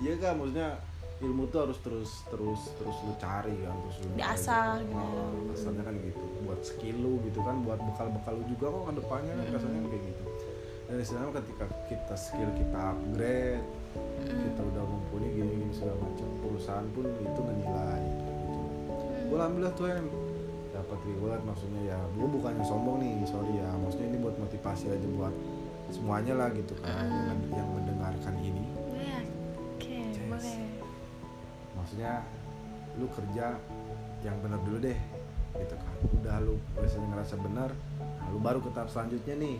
Iya kan maksudnya ilmu tuh harus terus terus terus lu cari kan terus lu Diasah gitu. Kasarnya kan gitu. Buat skill lu gitu kan buat bekal-bekal lu juga kok ke depannya kan kasarnya kayak gitu. Dan istilahnya ketika kita skill kita upgrade kita udah mumpuni gini gini segala macam perusahaan pun itu menilai gitu. Gue alhamdulillah tuh yang dapat reward maksudnya ya gue bukannya sombong nih sorry ya. Maksudnya ini buat motivasi aja buat semuanya lah gitu kan yang mendengarkan ini maksudnya lu kerja yang benar dulu deh gitu kan. Udah lu biasanya ngerasa benar nah, lu baru ke tahap selanjutnya nih.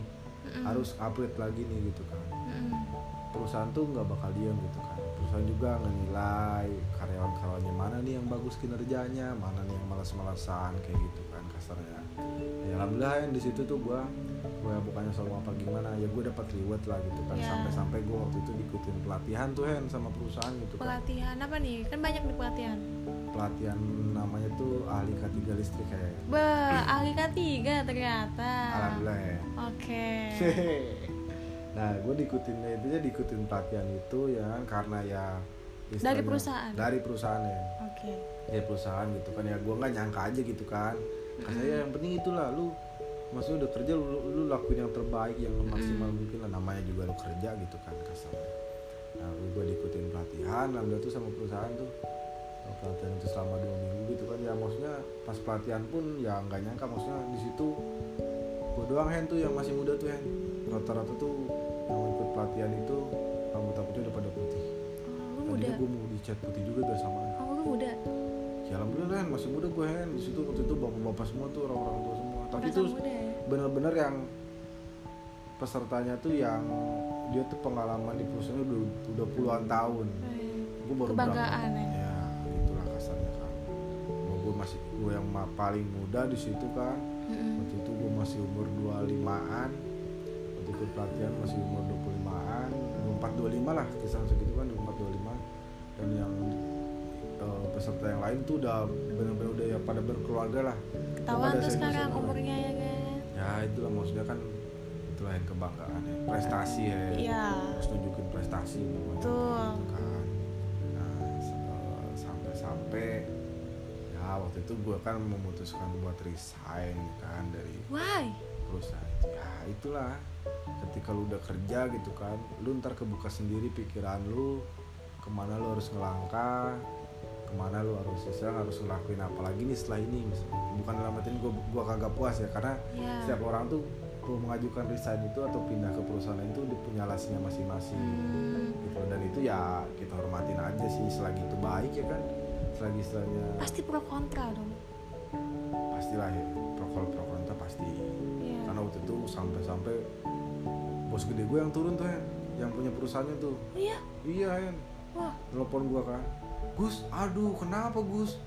Harus upgrade lagi nih gitu kan. Mm-mm. perusahaan tuh nggak bakal diam gitu kan. Perusahaan juga ngenilai karyawan-karyawannya mana nih yang bagus kinerjanya mana nih yang malas-malasan kayak gitu kan kasarnya ya alhamdulillah yang di situ tuh gua gua bukannya soal apa gimana ya gue dapat reward lah gitu kan Ya. sampai-sampai gue waktu itu diikutin pelatihan tuh Hen sama perusahaan gitu kan pelatihan apa nih kan banyak di pelatihan pelatihan namanya tuh ahli K3 listrik kayak Be, ahli K3 ternyata. alhamdulillah ya Oke. nah gue diikutin intinya diikutin pelatihan itu ya kan, karena ya Dari perusahaan? dari perusahaan ya Oke. dari perusahaan gitu kan ya gue nggak nyangka aja gitu kan kata ya yang penting itulah lu maksudnya udah kerja lu, lu lakuin yang terbaik yang maksimal mungkin lah. Namanya juga lu kerja gitu kan kasarnya. Nah gue diikutin pelatihan alhamdulillah tuh sama perusahaan tuh. Pelatihan itu selama dua minggu gitu kan. Ya maksudnya pas pelatihan pun ya nggak nyangka maksudnya di situ gue doang hen tuh yang masih muda tuh hen. Rata-rata tuh yang ikut pelatihan itu rambut rambutnya udah pada putih. Oh, lu muda. gue mau dicat putih juga biar sama. Oh, lu muda. Ya alhamdulillah Hen, masih muda gue Hen. Di situ waktu itu bapak-bapak semua tuh orang-orang tua semua. Tapi itu ya. bener-bener yang pesertanya tuh yang dia tuh pengalaman di perusahaan udah udah puluhan tahun. Gue baru Kebanggaan berangkat. ya. ya itulah kasarnya kan gue masih gue yang paling muda di situ kan Mm-mm. waktu itu gue masih umur 25an waktu itu pelatihan masih umur 25an 24 25 lah kisaran segitu peserta yang lain tuh udah bener-bener udah ya pada berkeluarga lah Ketahuan tuh sekarang umurnya ya kan. ya itulah maksudnya kan itulah yang kebanggaan ya prestasi ya Iya. harus nunjukin prestasi Betul. gitu kan nah sampai-sampai ya waktu itu gue kan memutuskan buat resign kan dari Why? perusahaan itu ya itulah ketika lu udah kerja gitu kan lu ntar kebuka sendiri pikiran lu ke mana lu harus ngelangkah ke mana lu harus sekarang harus ngelakuin apa lagi nih setelah ini misalnya. bukan dalam artian gua gua kagak puas ya karena Ya. setiap orang tuh mau mengajukan resign itu atau pindah ke perusahaan lain itu punya alasannya masing-masing Hmm, gitu dan itu ya kita hormatin aja sih selagi itu baik ya kan selagi istilahnya pasti pro kontra dong. pastilah ya pro pro kontra pasti Iya. karena waktu itu sampai-sampai bos gede gue yang turun tuh Hen yang punya perusahaannya tuh Iya. iya Hen Wah. telepon gue kan Gus aduh kenapa Gus?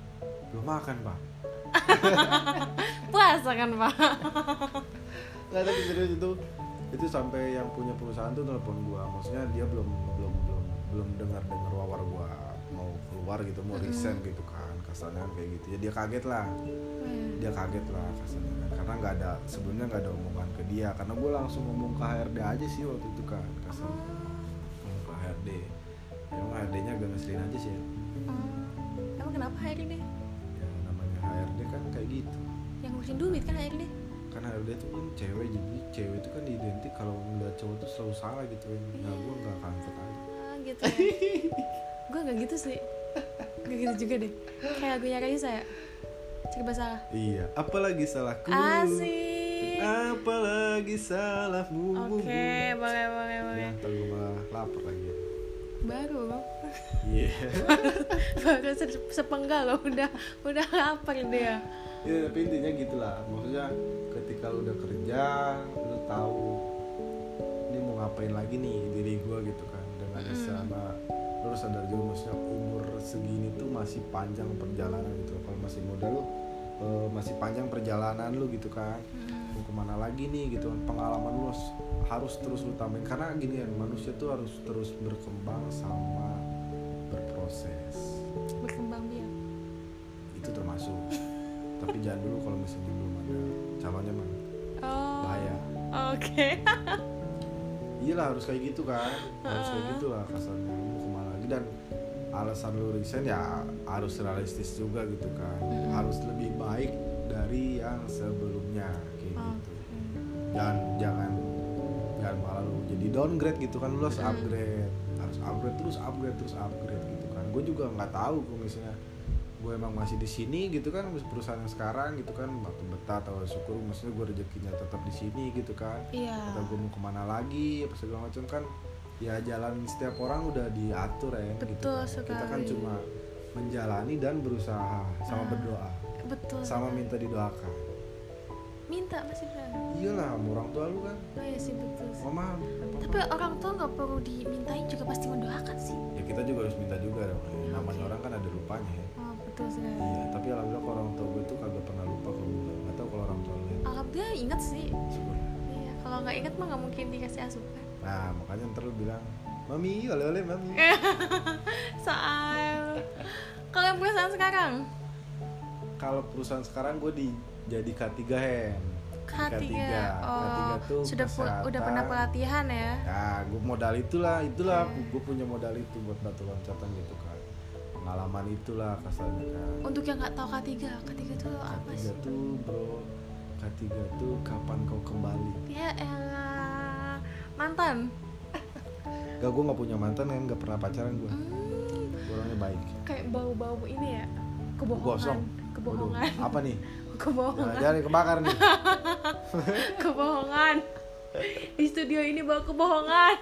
Belum makan pak. Puasa kan, Pak? nggak tapi serius itu itu sampai yang punya perusahaan tuh telepon gue maksudnya dia belum belum belum belum dengar dengar wawar gue mau keluar gitu mau resign gitu kan kasarnya kan kayak gitu. Ya dia kaget lah. Dia kaget lah kasarnya. Kan karena nggak ada sebelumnya nggak ada omongan ke dia. Karena gue langsung ngomong ke HRD aja sih waktu itu kan kasarnya. Ngomong ke HRD emang HRD nya agak ngeselin aja sih ya. Hmm. Emang kenapa ini? ya namanya HRD kan kayak gitu Yang ngurusin duit kan ini? kan HRD itu kan cewek jadi cewek itu kan identik kalau ngeliat cowok tuh selalu salah gitu kan nah gue nggak comfort aja Ah, gitu ya. gue gak gitu sih. Gak gitu juga deh. Kayak gue nyari saya. Serba salah. iya apalagi salahku Asik. apalagi salahmu Oke, boleh, boleh, boleh. ya ntar gue malah lapar lagi Baru, iya. Baru se- sepenggal loh, udah udah lapar dia. ya. Tapi intinya gitulah. Maksudnya ketika lu udah kerja lu tahu ini mau ngapain lagi nih diri gua gitu kan. Dengan Mm. sama lu harus sadar juga maksudnya umur segini tuh masih panjang perjalanan gitu. Kalau masih muda lu eh, masih panjang perjalanan lu gitu kan. Hmm. mau ke mana lagi nih gitu kan. Pengalaman lu harus, harus terus lu tambahin. Karena gini kan manusia tuh harus terus berkembang sama berproses Berkembang biak. itu termasuk. Tapi jangan dulu kalau misalnya belum ada calonnya mah Oh. bahaya. Oke. iyalah harus kayak gitu kan. Harus kayak gitu lah kasarnya. Mau ke mana lagi? Dan alasan lu resign ya harus realistis juga gitu kan. Mm. harus lebih baik dari yang sebelumnya kayak Oke. gitu. Jangan jangan jangan malah lu jadi downgrade gitu kan. Lu harus upgrade. Harus upgrade terus upgrade terus upgrade gue juga nggak tahu kalau misalnya gue emang masih di sini gitu kan perusahaan yang sekarang gitu kan waktu betah atau syukur maksudnya gue rezekinya tetap di sini gitu kan Iya. atau gue mau ke mana lagi apa segala macam kan ya jalan setiap orang udah diatur ya gitu Betul kan. kita kan sekali. cuma menjalani dan berusaha sama Ah. berdoa Betul. sama sekali. minta didoakan minta masih berani iyalah orang tua lu kan. Oh iya sih betul sih. mama tapi orang tua nggak perlu dimintain juga pasti mendoakan sih. Ya kita juga harus minta juga dong. Namanya orang kan ada lupanya ya. Oh betul sekali iya tapi alhamdulillah kalau orang tua gue tuh kagak pernah lupa kalau gue nggak tahu kalau orang tua lu ya. Alhamdulillah inget sih. Iya kalau nggak inget mah nggak mungkin dikasih asupan. Nah makanya ntar lu bilang mami oleh oleh mami. Soal kalau yang perusahaan sekarang? Kalau perusahaan sekarang gue di jadi K3 hen K3, K3. oh K3 tuh sudah pu- kesehatan. udah pernah pelatihan ya Nah, gue modal itulah, itulah Oke. gue punya modal itu buat batu loncatan gitu kan. Pengalaman itulah kasarnya kan. untuk yang nggak tahu K3 K3 itu apa K3 sih tuh bro, K3 tuh kapan kau kembali? ya elah mantan Gak, gue gak punya mantan yang gak pernah pacaran gue. hmm, orangnya baik. kayak bau-bau ini ya kebohongan Gosong. kebohongan Waduh, apa nih? Kebohongan Jangan kebakar nih. kebohongan di studio ini bawa kebohongan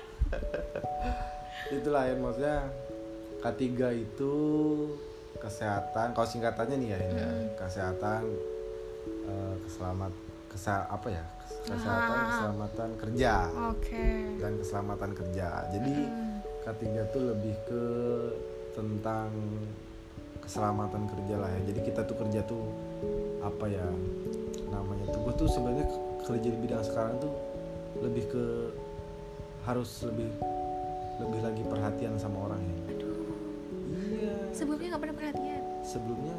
Itulah ya maksudnya K3 itu kesehatan. Kalau singkatannya nih ya, ini ya. Hmm. kesehatan, eh, keselamat, kesa apa ya? Kesehatan, Ah. keselamatan kerja. oke dan keselamatan kerja. Jadi Hmm. K3 tuh lebih ke tentang keselamatan kerja lah ya. Jadi kita tuh kerja tuh apa ya namanya tuh gue tuh sebenarnya kerja di bidang sekarang tuh lebih ke harus lebih lebih lagi perhatian sama orang ya. aduh. Iya. sebelumnya nggak pernah perhatian? Sebelumnya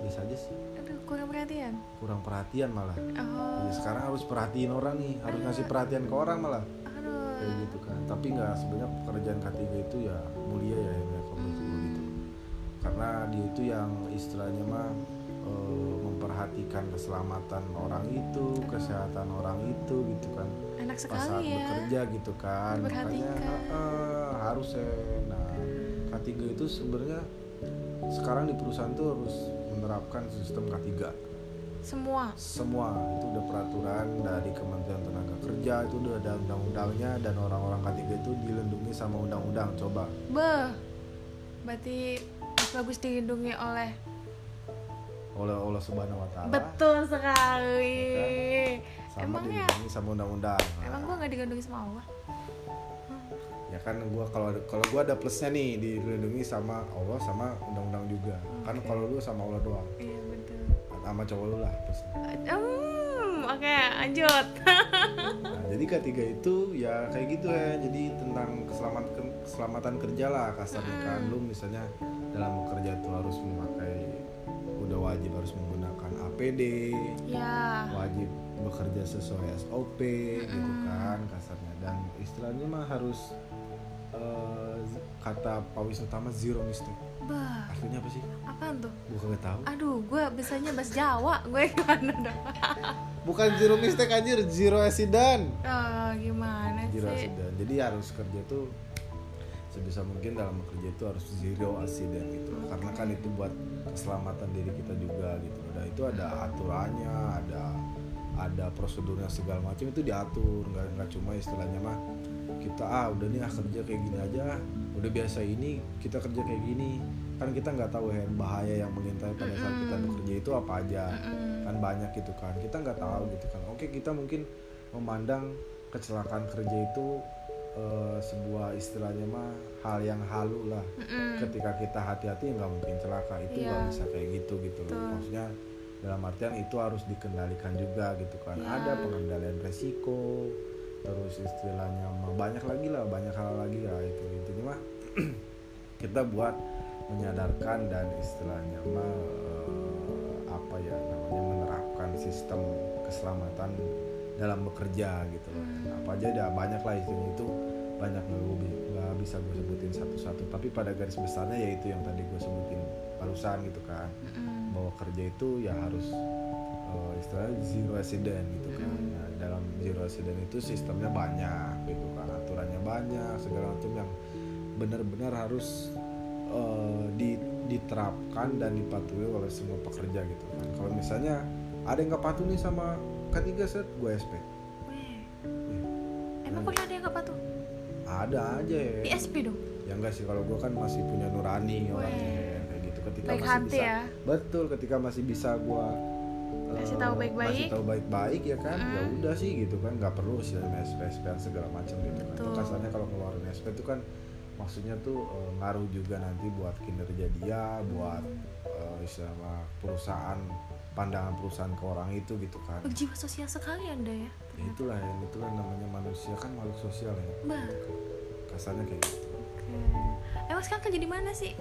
biasa aja sih, aduh kurang perhatian? Kurang perhatian malah. oh. Jadi sekarang harus perhatiin orang nih, harus ngasih perhatian ke orang malah. aduh. Kayak gitu kan. Tapi nggak sebenarnya pekerjaan K3 itu ya mulia ya ya, kalau menurut gue gitu. Karena dia itu yang istilahnya mah eh, memperhatikan keselamatan orang itu kesehatan orang itu gitu kan. Enak pas saat sekali ya. bekerja gitu kan. Makanya eh, harus ya. Nah K3 itu sebenarnya sekarang di perusahaan tuh harus menerapkan sistem K3 semua? Semua. Itu udah peraturan dari Kementerian Tenaga Kerja itu udah ada undang-undangnya dan orang-orang K3 itu dilindungi sama undang-undang coba. Beh, berarti bagus dilindungi oleh oleh Allah Subhanahu Wa Taala betul sekali. sama Emangnya, sama undang-undang emang gua nggak dilindungi sama Allah? ya kan gua kalau kalau gua ada plusnya nih dilindungi sama Allah sama undang-undang juga kan Oke. kalau lu sama Allah doang Iya betul. sama cowok lu lah plusnya Hmm, oke lanjut. Nah, jadi ketiga itu ya kayak gitu ya. Jadi tentang keselamatan keselamatan kerja lah kasarnya kan. Lu misalnya dalam bekerja tuh harus memakai wajib harus menggunakan APD, ya. wajib bekerja sesuai SOP gitu kan kasarnya. Dan istilahnya mah harus eh, kata Pak Wisnu Tama zero mistake. Bah, Artinya apa sih? apaan tuh? Gua kagak tahu. Aduh, gue bisanya bahasa Jawa. Gue gimana dong? Bukan zero mistake anjir, zero accident. Oh, gimana zero sih? accident jadi harus kerja tuh sebisa mungkin dalam bekerja itu harus zero accident gitu. Karena kan itu buat keselamatan diri kita juga gitu dan itu ada aturannya ada ada prosedurnya segala macam itu diatur. Nggak nggak cuma istilahnya mah kita ah udah nih ah kerja kayak gini aja. Udah biasa ini kita kerja kayak gini. Kan kita nggak tahu ya bahaya yang mengintai pada saat kita bekerja itu apa aja. Kan banyak gitu kan. Kita nggak tahu gitu kan. Oke kita mungkin memandang kecelakaan kerja itu eh, sebuah istilahnya mah hal yang halu lah Mm-mm. ketika kita hati-hati nggak mungkin celaka itu nggak Iya. bisa kayak gitu gitu loh Betul. maksudnya dalam artian itu harus dikendalikan juga gitu kan Iya. ada pengendalian resiko terus istilahnya mah banyak lagi lah banyak hal lagi lah itu intinya mah kita buat menyadarkan dan istilahnya mah eh, apa ya namanya menerapkan sistem keselamatan dalam bekerja gitu loh Hmm. apa aja ada banyak lah istilahnya itu banyak nggak gue nggak bisa gue sebutin satu-satu tapi pada garis besarnya yaitu yang tadi gue sebutin barusan gitu kan Mm-mm. bahwa kerja itu ya harus eh, istilahnya zero accident gitu kan Mm. Nah, dalam zero accident itu sistemnya banyak gitu kan aturannya banyak segala macam yang benar-benar harus di- diterapkan dan dipatuhi oleh semua pekerja gitu kan kalau misalnya ada yang nggak patuh nih sama ketiga set gue SP Weh, Iya. Emang pernah ada yang nggak patuh? ada aja Di ya SP dong? ya enggak sih kalau gue kan masih punya nurani Weh. orangnya kayak gitu ketika Baik masih hati bisa ya? betul ketika masih bisa gue Kasih eh, tahu baik-baik. kasih tahu baik-baik ya kan ya Mm. udah sih gitu kan nggak perlu sih SP SP segala macam gitu kan Itu Betul. kasarnya kalau ngeluarin SP itu kan maksudnya tuh eh, ngaruh juga nanti buat kinerja dia buat eh, istilah perusahaan pandangan perusahaan ke orang itu gitu kan berjiwa sosial sekali anda ya ya itulah ya itulah namanya manusia kan makhluk sosial ya Bah. kasarnya kayak gitu Oke. Emang sekarang kerja di mana sih?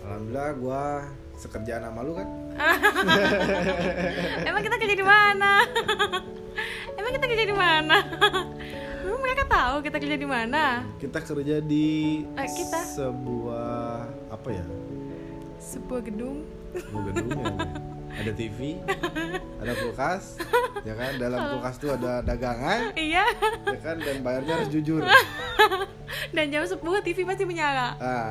alhamdulillah gua sekerjaan sama lu kan Emang kita kerja di mana? Emang kita kerja di mana? Emang mereka tahu kita kerja di mana? kita kerja di Eh, kita? sebuah apa ya Sebuah gedung. sebuah gedung ya ada TV ada kulkas ya kan dalam kulkas tuh ada dagangan Iya. ya kan dan bayarnya harus jujur Dan jam 10 TV pasti menyala. ah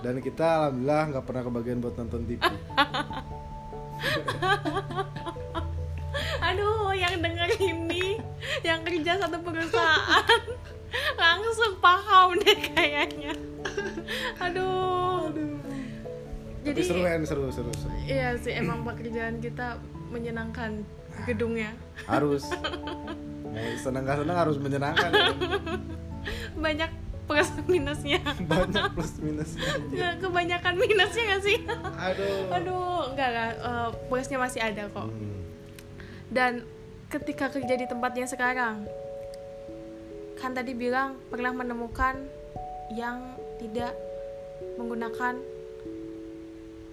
dan kita alhamdulillah nggak pernah kebagian buat nonton TV Aduh, yang denger ini, yang kerja satu perusahaan, langsung paham deh kayaknya. Aduh. tapi Jadi seru kan seru seru seru iya sih emang pekerjaan kita menyenangkan gedungnya. harus senang nggak senang harus menyenangkan ya. Banyak plus minusnya. banyak plus minusnya. Nggak, kebanyakan minusnya gak sih? aduh Aduh, enggak lah, eh, plusnya masih ada kok. Hmm. Dan ketika kerja di tempatnya sekarang, kan tadi bilang pernah menemukan yang tidak menggunakan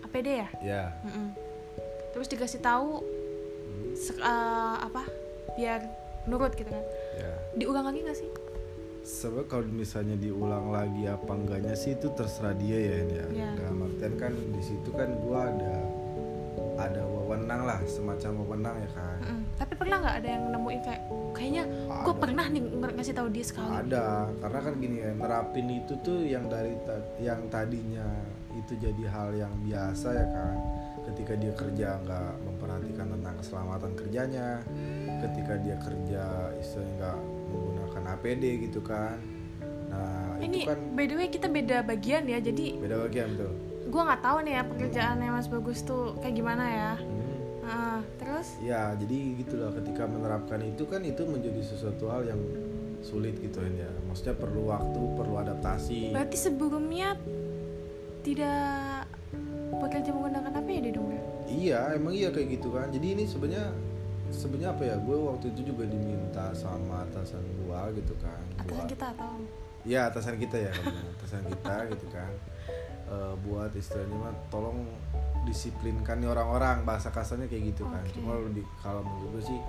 APD ya? ya Mm-mm. Terus dikasih tahu Hmm. eh, apa? Biar nurut gitu kan. ya Diulang lagi gak sih? Sebab kalau misalnya diulang lagi apa enggaknya sih itu terserah dia ya Hen, ya. Iya. Dalam artian kan di situ kan gua ada ada wewenang lah semacam wewenang ya kan. Mm-mm. Tapi pernah nggak ada yang nemuin kayak kayaknya gue Ada. pernah nih ng- ngasih tahu dia sekali. Ada karena kan gini ya nerapin itu tuh yang dari ta- yang tadinya itu jadi hal yang biasa ya kan. Ketika dia kerja nggak memperhatikan tentang keselamatan kerjanya, ketika dia kerja istilahnya nggak menggunakan APD gitu kan. Nah Ini itu kan by the way kita beda bagian ya, jadi beda bagian tuh. gue nggak tahu nih ya pekerjaannya Mas Bagus tuh kayak gimana ya. Hmm. Nah, terus Ya, jadi gitulah ketika menerapkan itu kan itu menjadi sesuatu hal yang sulit gitu kan ya. Maksudnya perlu waktu, perlu adaptasi. berarti sebelumnya tidak bekerja menggunakan apa ya dong ya? Iya, emang iya kayak gitu kan. Jadi ini sebenarnya sebenarnya apa ya? Gue waktu itu juga diminta sama atasan gua gitu kan. Atasan buat- kita atau Iya, atasan kita ya, atasan kita gitu kan. Eh, buat istilahnya mah tolong disiplinkan nih orang-orang bahasa kasarnya kayak gitu kan. Oke. Cuma kalau di kalau menurut gue sih eh,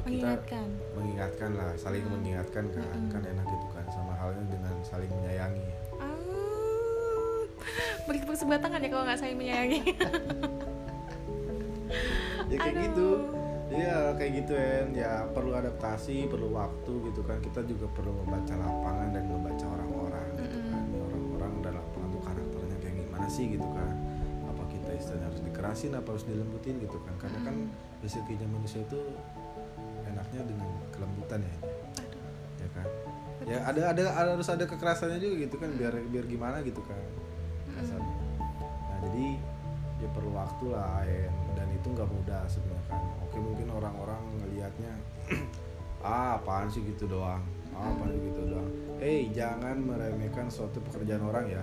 kita mengingatkan. mengingatkan lah saling Hmm. mengingatkan kan Mm-mm. kan enak gitu kan sama halnya dengan saling menyayangi Hmm, beri bersebelah tangan ya kalau nggak saling menyayangi. ya kayak Aduh. gitu. Iya kayak gitu kan ya perlu adaptasi perlu waktu gitu kan. Kita juga perlu membaca lapangan dan membaca orang-orang gitu kan. Ini orang-orang dan lapangan tuh karakternya kayak gimana sih gitu kan? Apa kita istilahnya harus dikerasin apa harus dilembutin gitu kan? Karena kan basicnya manusia itu enaknya dengan kelembutan ya ya kan? Ya ada ada ada- harus ada kekerasannya juga gitu kan biar biar gimana gitu kan kasarnya nah jadi ya perlu waktu lah dan itu nggak mudah sebenarnya kan. Oke mungkin orang-orang ngelihatnya ah apaan sih gitu doang? Ah, apaan sih gitu doang? Hey jangan meremehkan suatu pekerjaan orang ya.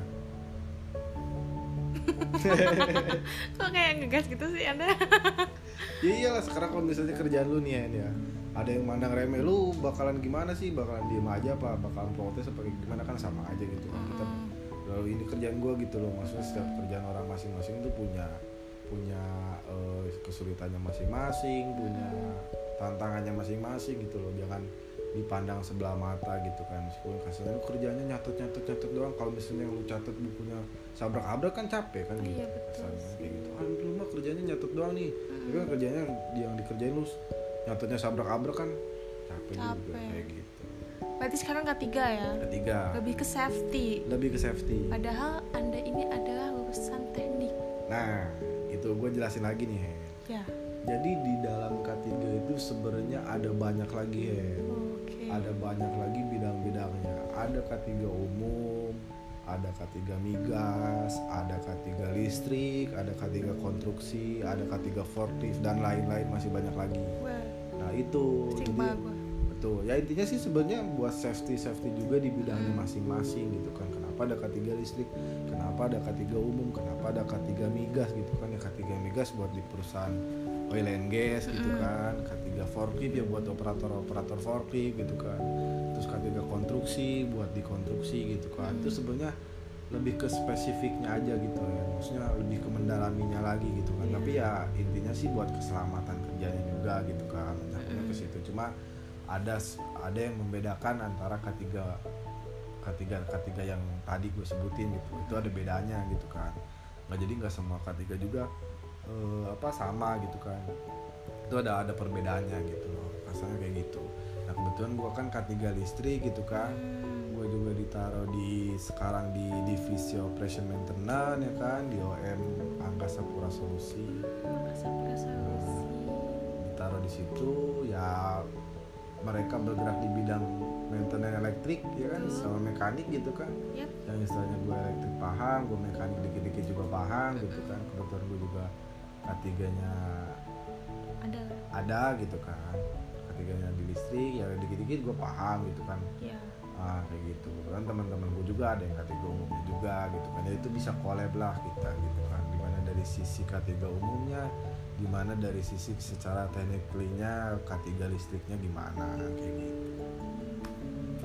Kok kayak ngegas gitu sih Anda? ya iyalah sekarang kalau misalnya kerjaan lu nih ya ada yang mandang remeh lu bakalan gimana sih? Bakalan diem aja apa? Bakalan protes apa gimana? Kan sama aja gitu kan. Kita. Lalu ini kerjaan gue gitu loh maksudnya setiap kerjaan orang masing-masing tuh punya punya eh, kesulitannya masing-masing punya tantangannya masing-masing gitu loh. Jangan dipandang sebelah mata gitu kan. Meskipun kasarnya lu kerjanya nyatet nyatet nyatet doang. Kalau misalnya lu catet bukunya sabrak abrak kan capek kan gitu. Iya, kasarnya kayak gitu. Ah lu mah kerjanya nyatet doang nih. Tapi kan kerjanya yang dikerjain lu nyatetnya sabrak abrak kan capek, juga. Capek. gitu Berarti sekarang ketiga ya? ketiga Lebih ke safety. lebih ke safety Padahal Anda ini adalah lulusan teknik. Nah, itu gue jelasin lagi nih, Hen. Ya. Jadi di dalam K3 itu sebenarnya ada banyak lagi, Hen. Oke. Ada banyak lagi bidang-bidangnya. Ada K3 umum, ada K3 migas, ada K3 listrik ada K3 konstruksi ada K3 forklift dan lain-lain masih banyak lagi Wah, nah itu jadi. Betul. Ya intinya sih sebenarnya buat safety safety juga di bidangnya masing-masing gitu kan. Kenapa ada K3 listrik? Kenapa ada K3 umum? Kenapa ada K3 migas gitu kan? Ya K3 migas buat di perusahaan oil and gas gitu kan. K3 forklift ya buat operator-operator forklift gitu kan. Terus K3 konstruksi buat di konstruksi gitu kan. Itu sebenarnya lebih ke spesifiknya aja gitu ya. Maksudnya lebih ke mendalaminya lagi gitu kan. Iya. tapi ya intinya sih buat keselamatan kerjanya juga gitu kan. Nyambungnya ke situ. Cuma ada ada yang membedakan antara K3 K3 K3 yang tadi gue sebutin gitu. Itu ada bedanya gitu kan. Nggak jadi nggak semua K3 juga eh, apa sama gitu kan. Itu ada ada perbedaannya gitu loh kasarnya kayak gitu. Nah kebetulan gue kan K3 listrik gitu kan. Hmm, gue juga ditaruh di sekarang di divisi operation maintenance ya kan di OM Angkasa Pura Solusi merasa solusi. ditaruh di situ ya mereka bergerak di bidang maintenance elektrik ya kan sama mekanik gitu kan Yap. yang istilahnya gue elektrik paham gue mekanik dikit-dikit juga paham gitu kan. Kebetulan gue juga K3 nya Ada. ada gitu kan. K3 nya di listrik ya dikit-dikit gue paham gitu kan. Ya. ah kayak gitu. Kan teman-teman gue juga ada yang K3 umumnya juga gitu kan. Ya itu bisa collab lah kita gitu kan. Di mana dari sisi K3 umumnya di mana dari sisi secara tekniknya K3 listriknya gimana kayak gitu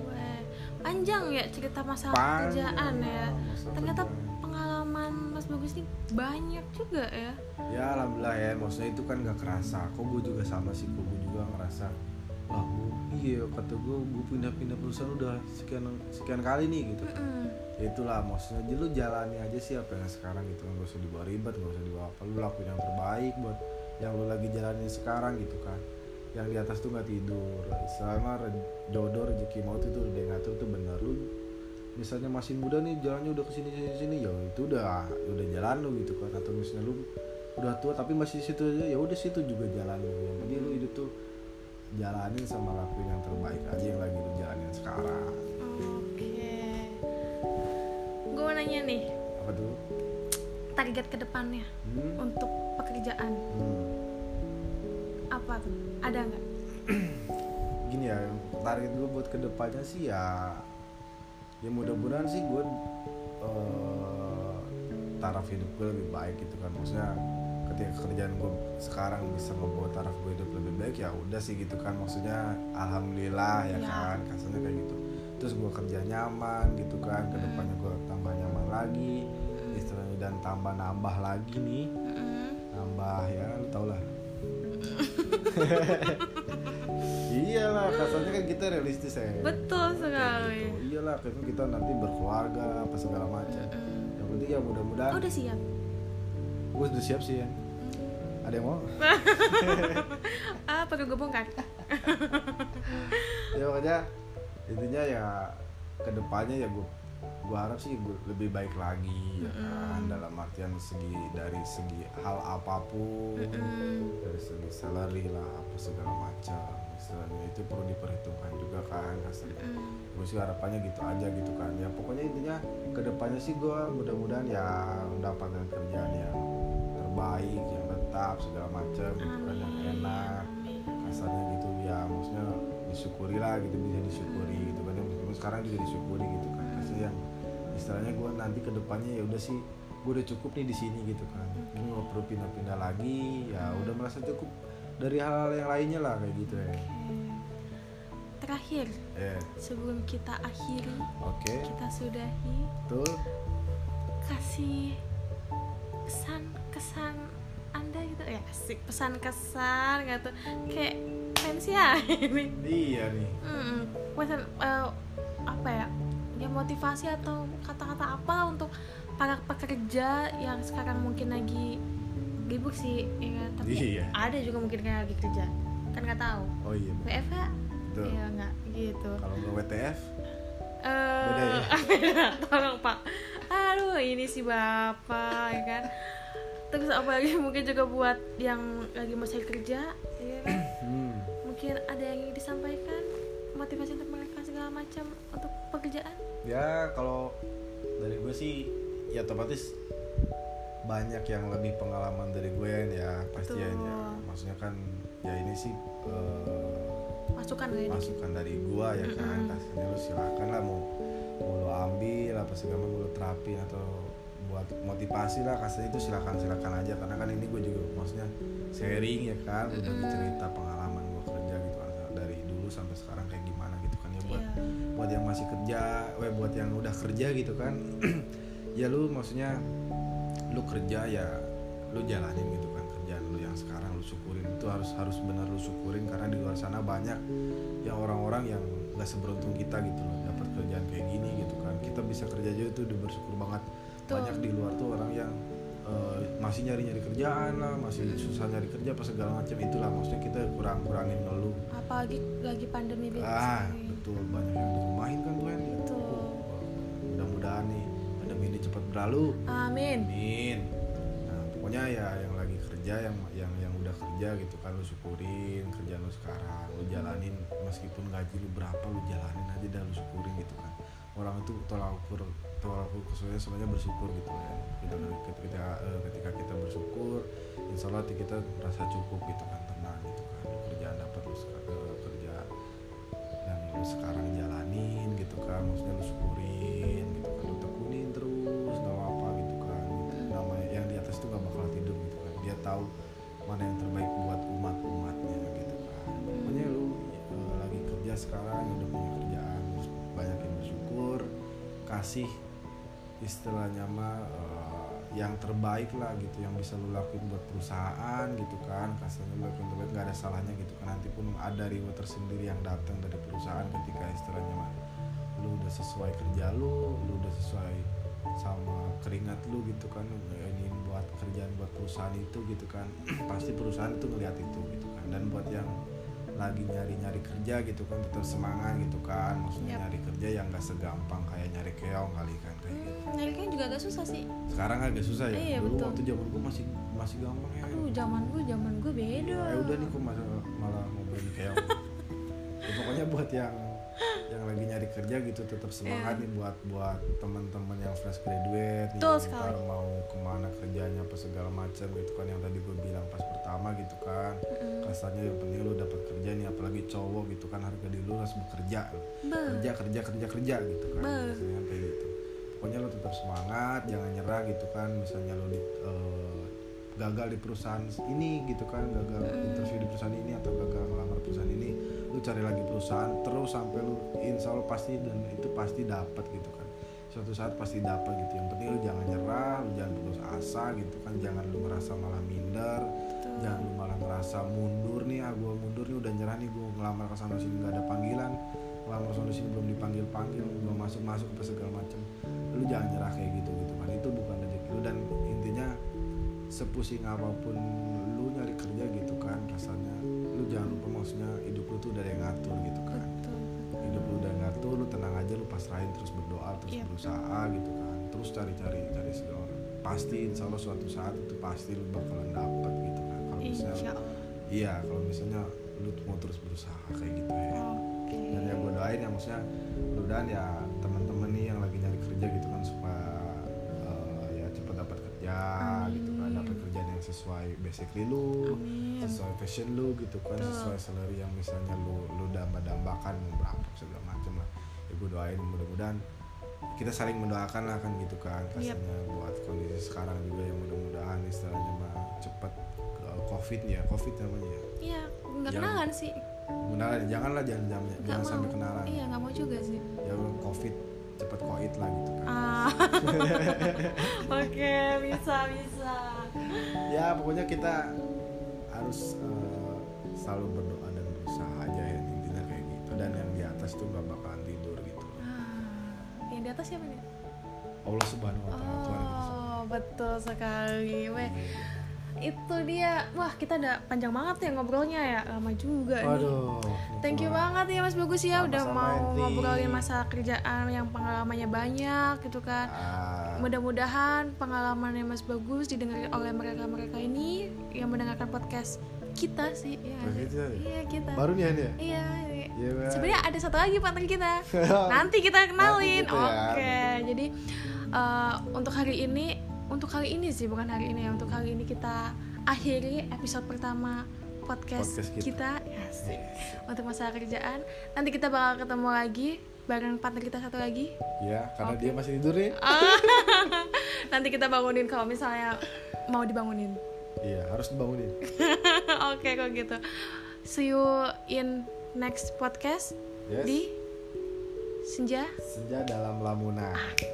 Wah, panjang ya cerita masalah Panjang, kerjaan ya. masa Ternyata kerjaan. pengalaman Mas Bagus ini banyak juga ya. ya alhamdulillah ya maksudnya itu kan gak kerasa kok gue juga sama sih kok gue juga ngerasa gua, iya kata gue gue pindah-pindah perusahaan udah sekian sekian kali nih gitu. Mm-mm. ya itulah maksudnya jadi lu jalani aja sih apa yang sekarang gitu. Gak usah dibawa ribet gak usah dibawa apa. Lu lakuin yang terbaik buat yang lu lagi jalanin sekarang gitu kan. Yang di atas tuh nggak tidur. Selama jodoh rezeki maut itu udah ngatur tuh bener. Lu misalnya masih muda nih jalannya udah ke sini sini sini ya itu udah udah jalan lu gitu kan. Atau misalnya lu udah tua tapi masih situ aja ya udah situ juga jalan lu. Yang penting lu hidup tuh jalanin sama lakuin yang terbaik aja yang lagi lu jalanin sekarang Oke. Gue mau nanya nih, apa tuh target ke depannya hmm? untuk pekerjaan Hmm. apa tuh? Ada nggak? gini ya target gue buat ke depannya sih ya ya mudah-mudahan sih gue eh, taraf hidup gue lebih baik gitu kan maksudnya ketika kerjaan gue sekarang bisa ngebawa taraf gue hidup lebih baik ya udah sih gitu kan. Maksudnya alhamdulillah ya Ya. kan kasarnya kayak gitu. Terus gue kerja nyaman gitu kan ke depannya gue tambah nyaman lagi istilahnya dan tambah nambah lagi nih. Nambah ya lu tau lah. Iyalah kasarnya kan kita realistis ya. Betul sekali. gitu. iyalah kan kita nanti berkeluarga apa segala macam. Yang penting ya mudah-mudahan. Oh, udah siap. gue sudah siap sih ya. Ada yang mau perlu gue bongkar. ya makanya intinya ya ke depannya ya gue gue harap sih gue lebih baik lagi ya kan dalam artian segi dari segi hal apa pun Mm-mm. dari segi salary lah apa segala macam istilahnya itu perlu diperhitungkan juga kan kasarnya Mm. gue sih harapannya gitu aja gitu kan ya pokoknya intinya ke depannya sih gue mudah-mudahan ya mendapatkan kerjaan yang terbaik yang tetap segala macam gitu kan yang enak. Kasarnya gitu. Ya maksudnya disyukuri lah gitu bisa disyukuri gitu kan. Meskipun sekarang juga disyukuri gitu kan. Kasih yang istilahnya gue nanti ke depannya ya udah sih gue udah cukup nih di sini gitu kan. Gue nggak perlu pindah-pindah lagi ya udah merasa cukup dari hal-hal yang lainnya lah kayak gitu ya. Terakhir, eh sebelum kita akhiri, oke. kita sudahi betul. kasih pesan kesan anda gitu ya asik pesan kesan gitu. Kayak pensi ya ini. Iya nih. Hmm, pesan eh, apa ya ya motivasi atau kata-kata apa untuk para pekerja yang sekarang mungkin lagi ribut sih ya kan? tapi Iya. ada juga mungkin kayak lagi kerja kan nggak tahu. Oh iya. WFH betul. ya nggak gitu. Kalau nggak WTF Eh, Beda ya? tolong pak. Aduh ini si bapak ya kan terus apalagi mungkin juga buat yang lagi mau cari kerja ya kan hmm. mungkin ada yang ingin disampaikan motivasi untuk mereka segala macam untuk pekerjaan ya kalau dari gue sih ya otomatis banyak yang lebih pengalaman dari gue ya pasti ya, ya. Betul. maksudnya kan ya ini sih eh, masukan dikit masukan dari gua ya kan Mm-mm. kasihnya lu silakan lah mau mau lu ambil apa segala mau lu terapin atau motivasi lah kasih itu silakan silakan aja. Karena kan ini gue juga maksudnya sharing ya kan berbagi cerita pengalaman gua kerja gitu kan dari dulu sampai sekarang kayak gimana gitu kan. Ya buat Iya. buat yang masih kerja, eh buat yang udah kerja gitu kan, ya lu maksudnya lu kerja ya lu jalanin gitu kan kerjaan lu yang sekarang lu syukurin. Itu harus harus benar lu syukurin karena di luar sana banyak yang orang-orang yang gak seberuntung kita gitu loh dapat kerjaan kayak gini gitu kan. Kita bisa kerja aja itu udah bersyukur banget Betul. banyak di luar tuh orang yang eh, masih nyari-nyari kerjaan lah masih susah nyari kerja apa segala macam itulah. Maksudnya kita kurang-kurangin ngeluh. Apalagi lagi pandemi ah betul. Banyak yang dirumahin kan tuh kan ya Betul. Oh, mudah-mudahan nih pandemi ini cepat berlalu. Amin. Amin. Nah pokoknya ya yang lagi kerja yang yang yang udah kerja gitu kan lu syukurin kerjaan lu sekarang. Lu jalanin meskipun gaji lu berapa lu jalanin aja dan lu syukurin gitu kan orang itu tolak ukur tolak ukur kesulitan sebenarnya bersyukur gitu ya kita ketika eh, ketika kita bersyukur insya Allah kita merasa cukup gitu kan tenang gitu kan. Kerjaan dapat lu eh, kerja yang lu sekarang jalanin gitu kan. Maksudnya lu syukurin gitu kan lu tekunin terus gak apa gitu kan. Namanya yang di atas itu gak bakal tidur gitu kan. Dia tahu mana yang terbaik kasih istilahnya mah eh, yang terbaik lah gitu yang bisa lu lakuin buat perusahaan gitu kan kasarnya lu lakuin terbaik. Nggak ada salahnya gitu kan nanti pun ada reward tersendiri yang datang dari perusahaan ketika istilahnya mah lu udah sesuai kerja lu lu udah sesuai sama keringat lu gitu kan ini buat kerjaan buat perusahaan itu gitu kan. Pasti perusahaan itu ngeliat itu gitu kan. Dan buat yang lagi nyari-nyari kerja gitu kan tetap semangat gitu kan. Maksudnya Yap. nyari kerja yang gak segampang kayak nyari keong kali kan kayak gitu. Hmm, nyari kan juga agak susah sih. Sekarang agak susah ya? Iya, dulu betul. waktu zaman gue masih masih gampang ya. Aduh zaman gue zaman gue beda. Eh udah nih kok malah malah mau beli keong. Ya, pokoknya buat yang yang lagi nyari kerja gitu tetap semangat Iya. nih buat buat teman-teman yang fresh graduate nih Betul yang sekali. mau ke mana kerjanya apa segala macam gitu kan yang tadi gue bilang pas pertama gitu kan Mm-mm. kasarnya yang penting lu dapat kerja nih apalagi cowok gitu kan harga diri lu harus bekerja Be. kerja kerja kerja kerja gitu kan biasanya kayak gitu pokoknya lo tetap semangat jangan nyerah gitu kan misalnya lo di, eh, gagal di perusahaan ini gitu kan gagal Mm. interview di perusahaan ini atau gagal melamar perusahaan ini lu cari lagi perusahaan terus sampai lu insya Allah pasti dan itu pasti dapat gitu kan. Suatu saat pasti dapat gitu. Yang penting lu jangan nyerah lu jangan putus asa gitu kan. Jangan lu merasa malah minder Betul. jangan lu malah ngerasa mundur nih ah gue mundur nih udah nyerah nih gue ngelamar ke sana sini nggak ada panggilan. Ngelamar sana sini belum dipanggil panggil belum masuk masuk apa segala macam lu jangan nyerah kayak gitu gitu kan. Itu bukan rezeki lu dan intinya sepusing apa pun lu nyari kerja gitu kan rasanya lu jangan lupa maksudnya hidup lu tuh udah ada yang ngatur gitu kan. Betul. Hidup lu udah ngatur lu tenang aja lu pasrahin terus berdoa terus Iya. berusaha gitu kan. Terus cari-cari cari segala pasti insya Allah suatu saat itu pasti lu bakalan dapet gitu kan. Kalau misalnya iya kalau misalnya lu mau terus berusaha kayak gitu ya. Oke. Dan ya gue doain ya maksudnya mudah-mudahan ya teman-teman nih yang lagi nyari kerja gitu kan supaya eh, ya cepat dapat kerja yang sesuai basically lu amin. sesuai fashion lu gitu kan Betul. sesuai salary yang misalnya lu lu damba-dambakan berapa segala macam lah. Ya gue doain mudah-mudahan kita saling mendoakan lah kan gitu kan Yap. kasarnya buat kondisi sekarang juga yang mudah-mudahan istilahnya mah cepet eh, covid ya covid namanya ya. Iya nggak kenalan sih. Kenalan, janganlah jangan jangan, nggak jangan mau. sampai kenalan. Iya nggak mau juga sih. Ya covid cepet koit lah gitu kan. Ah. Oke bisa bisa ya pokoknya kita harus eh, selalu berdoa dan berusaha aja ya intinya kayak gitu. Dan yang di atas tuh nggak bakalan tidur gitu. Ah yang di atas siapa nih? Allah subhanahu wa taala Tuhan oh betul sekali. Weh Iya. itu dia. Wah kita udah panjang banget ya ngobrolnya ya. Lama juga nih. Waduh. Thank you banget ya Mas Bagus ya udah Sama-sama, mau Enti. ngobrolin masalah kerjaan yang pengalamannya banyak gitu kan. Ah, Mudah-mudahan pengalamannya Mas Bagus didengar oleh mereka-mereka ini yang mendengarkan podcast kita sih. Iya, Podcast kita ya? iya kita. baru nih ya Iya. iya. Iya, Mbak. Sebenarnya ada satu lagi partner kita. Nanti kita kenalin. Nanti gitu ya. Oke. Jadi eh, untuk hari ini untuk kali ini sih bukan hari ini ya untuk kali ini kita akhiri episode pertama podcast, Podcast kita. kita, Asik. untuk masalah kerjaan nanti kita bakal ketemu lagi bareng partner kita satu lagi? Ya karena dia masih tidur ya. Nanti kita bangunin kalau misalnya mau dibangunin. Iya harus dibangunin. Oke kalau gitu. See you in next podcast yes. di senja. Senja dalam lamunan oke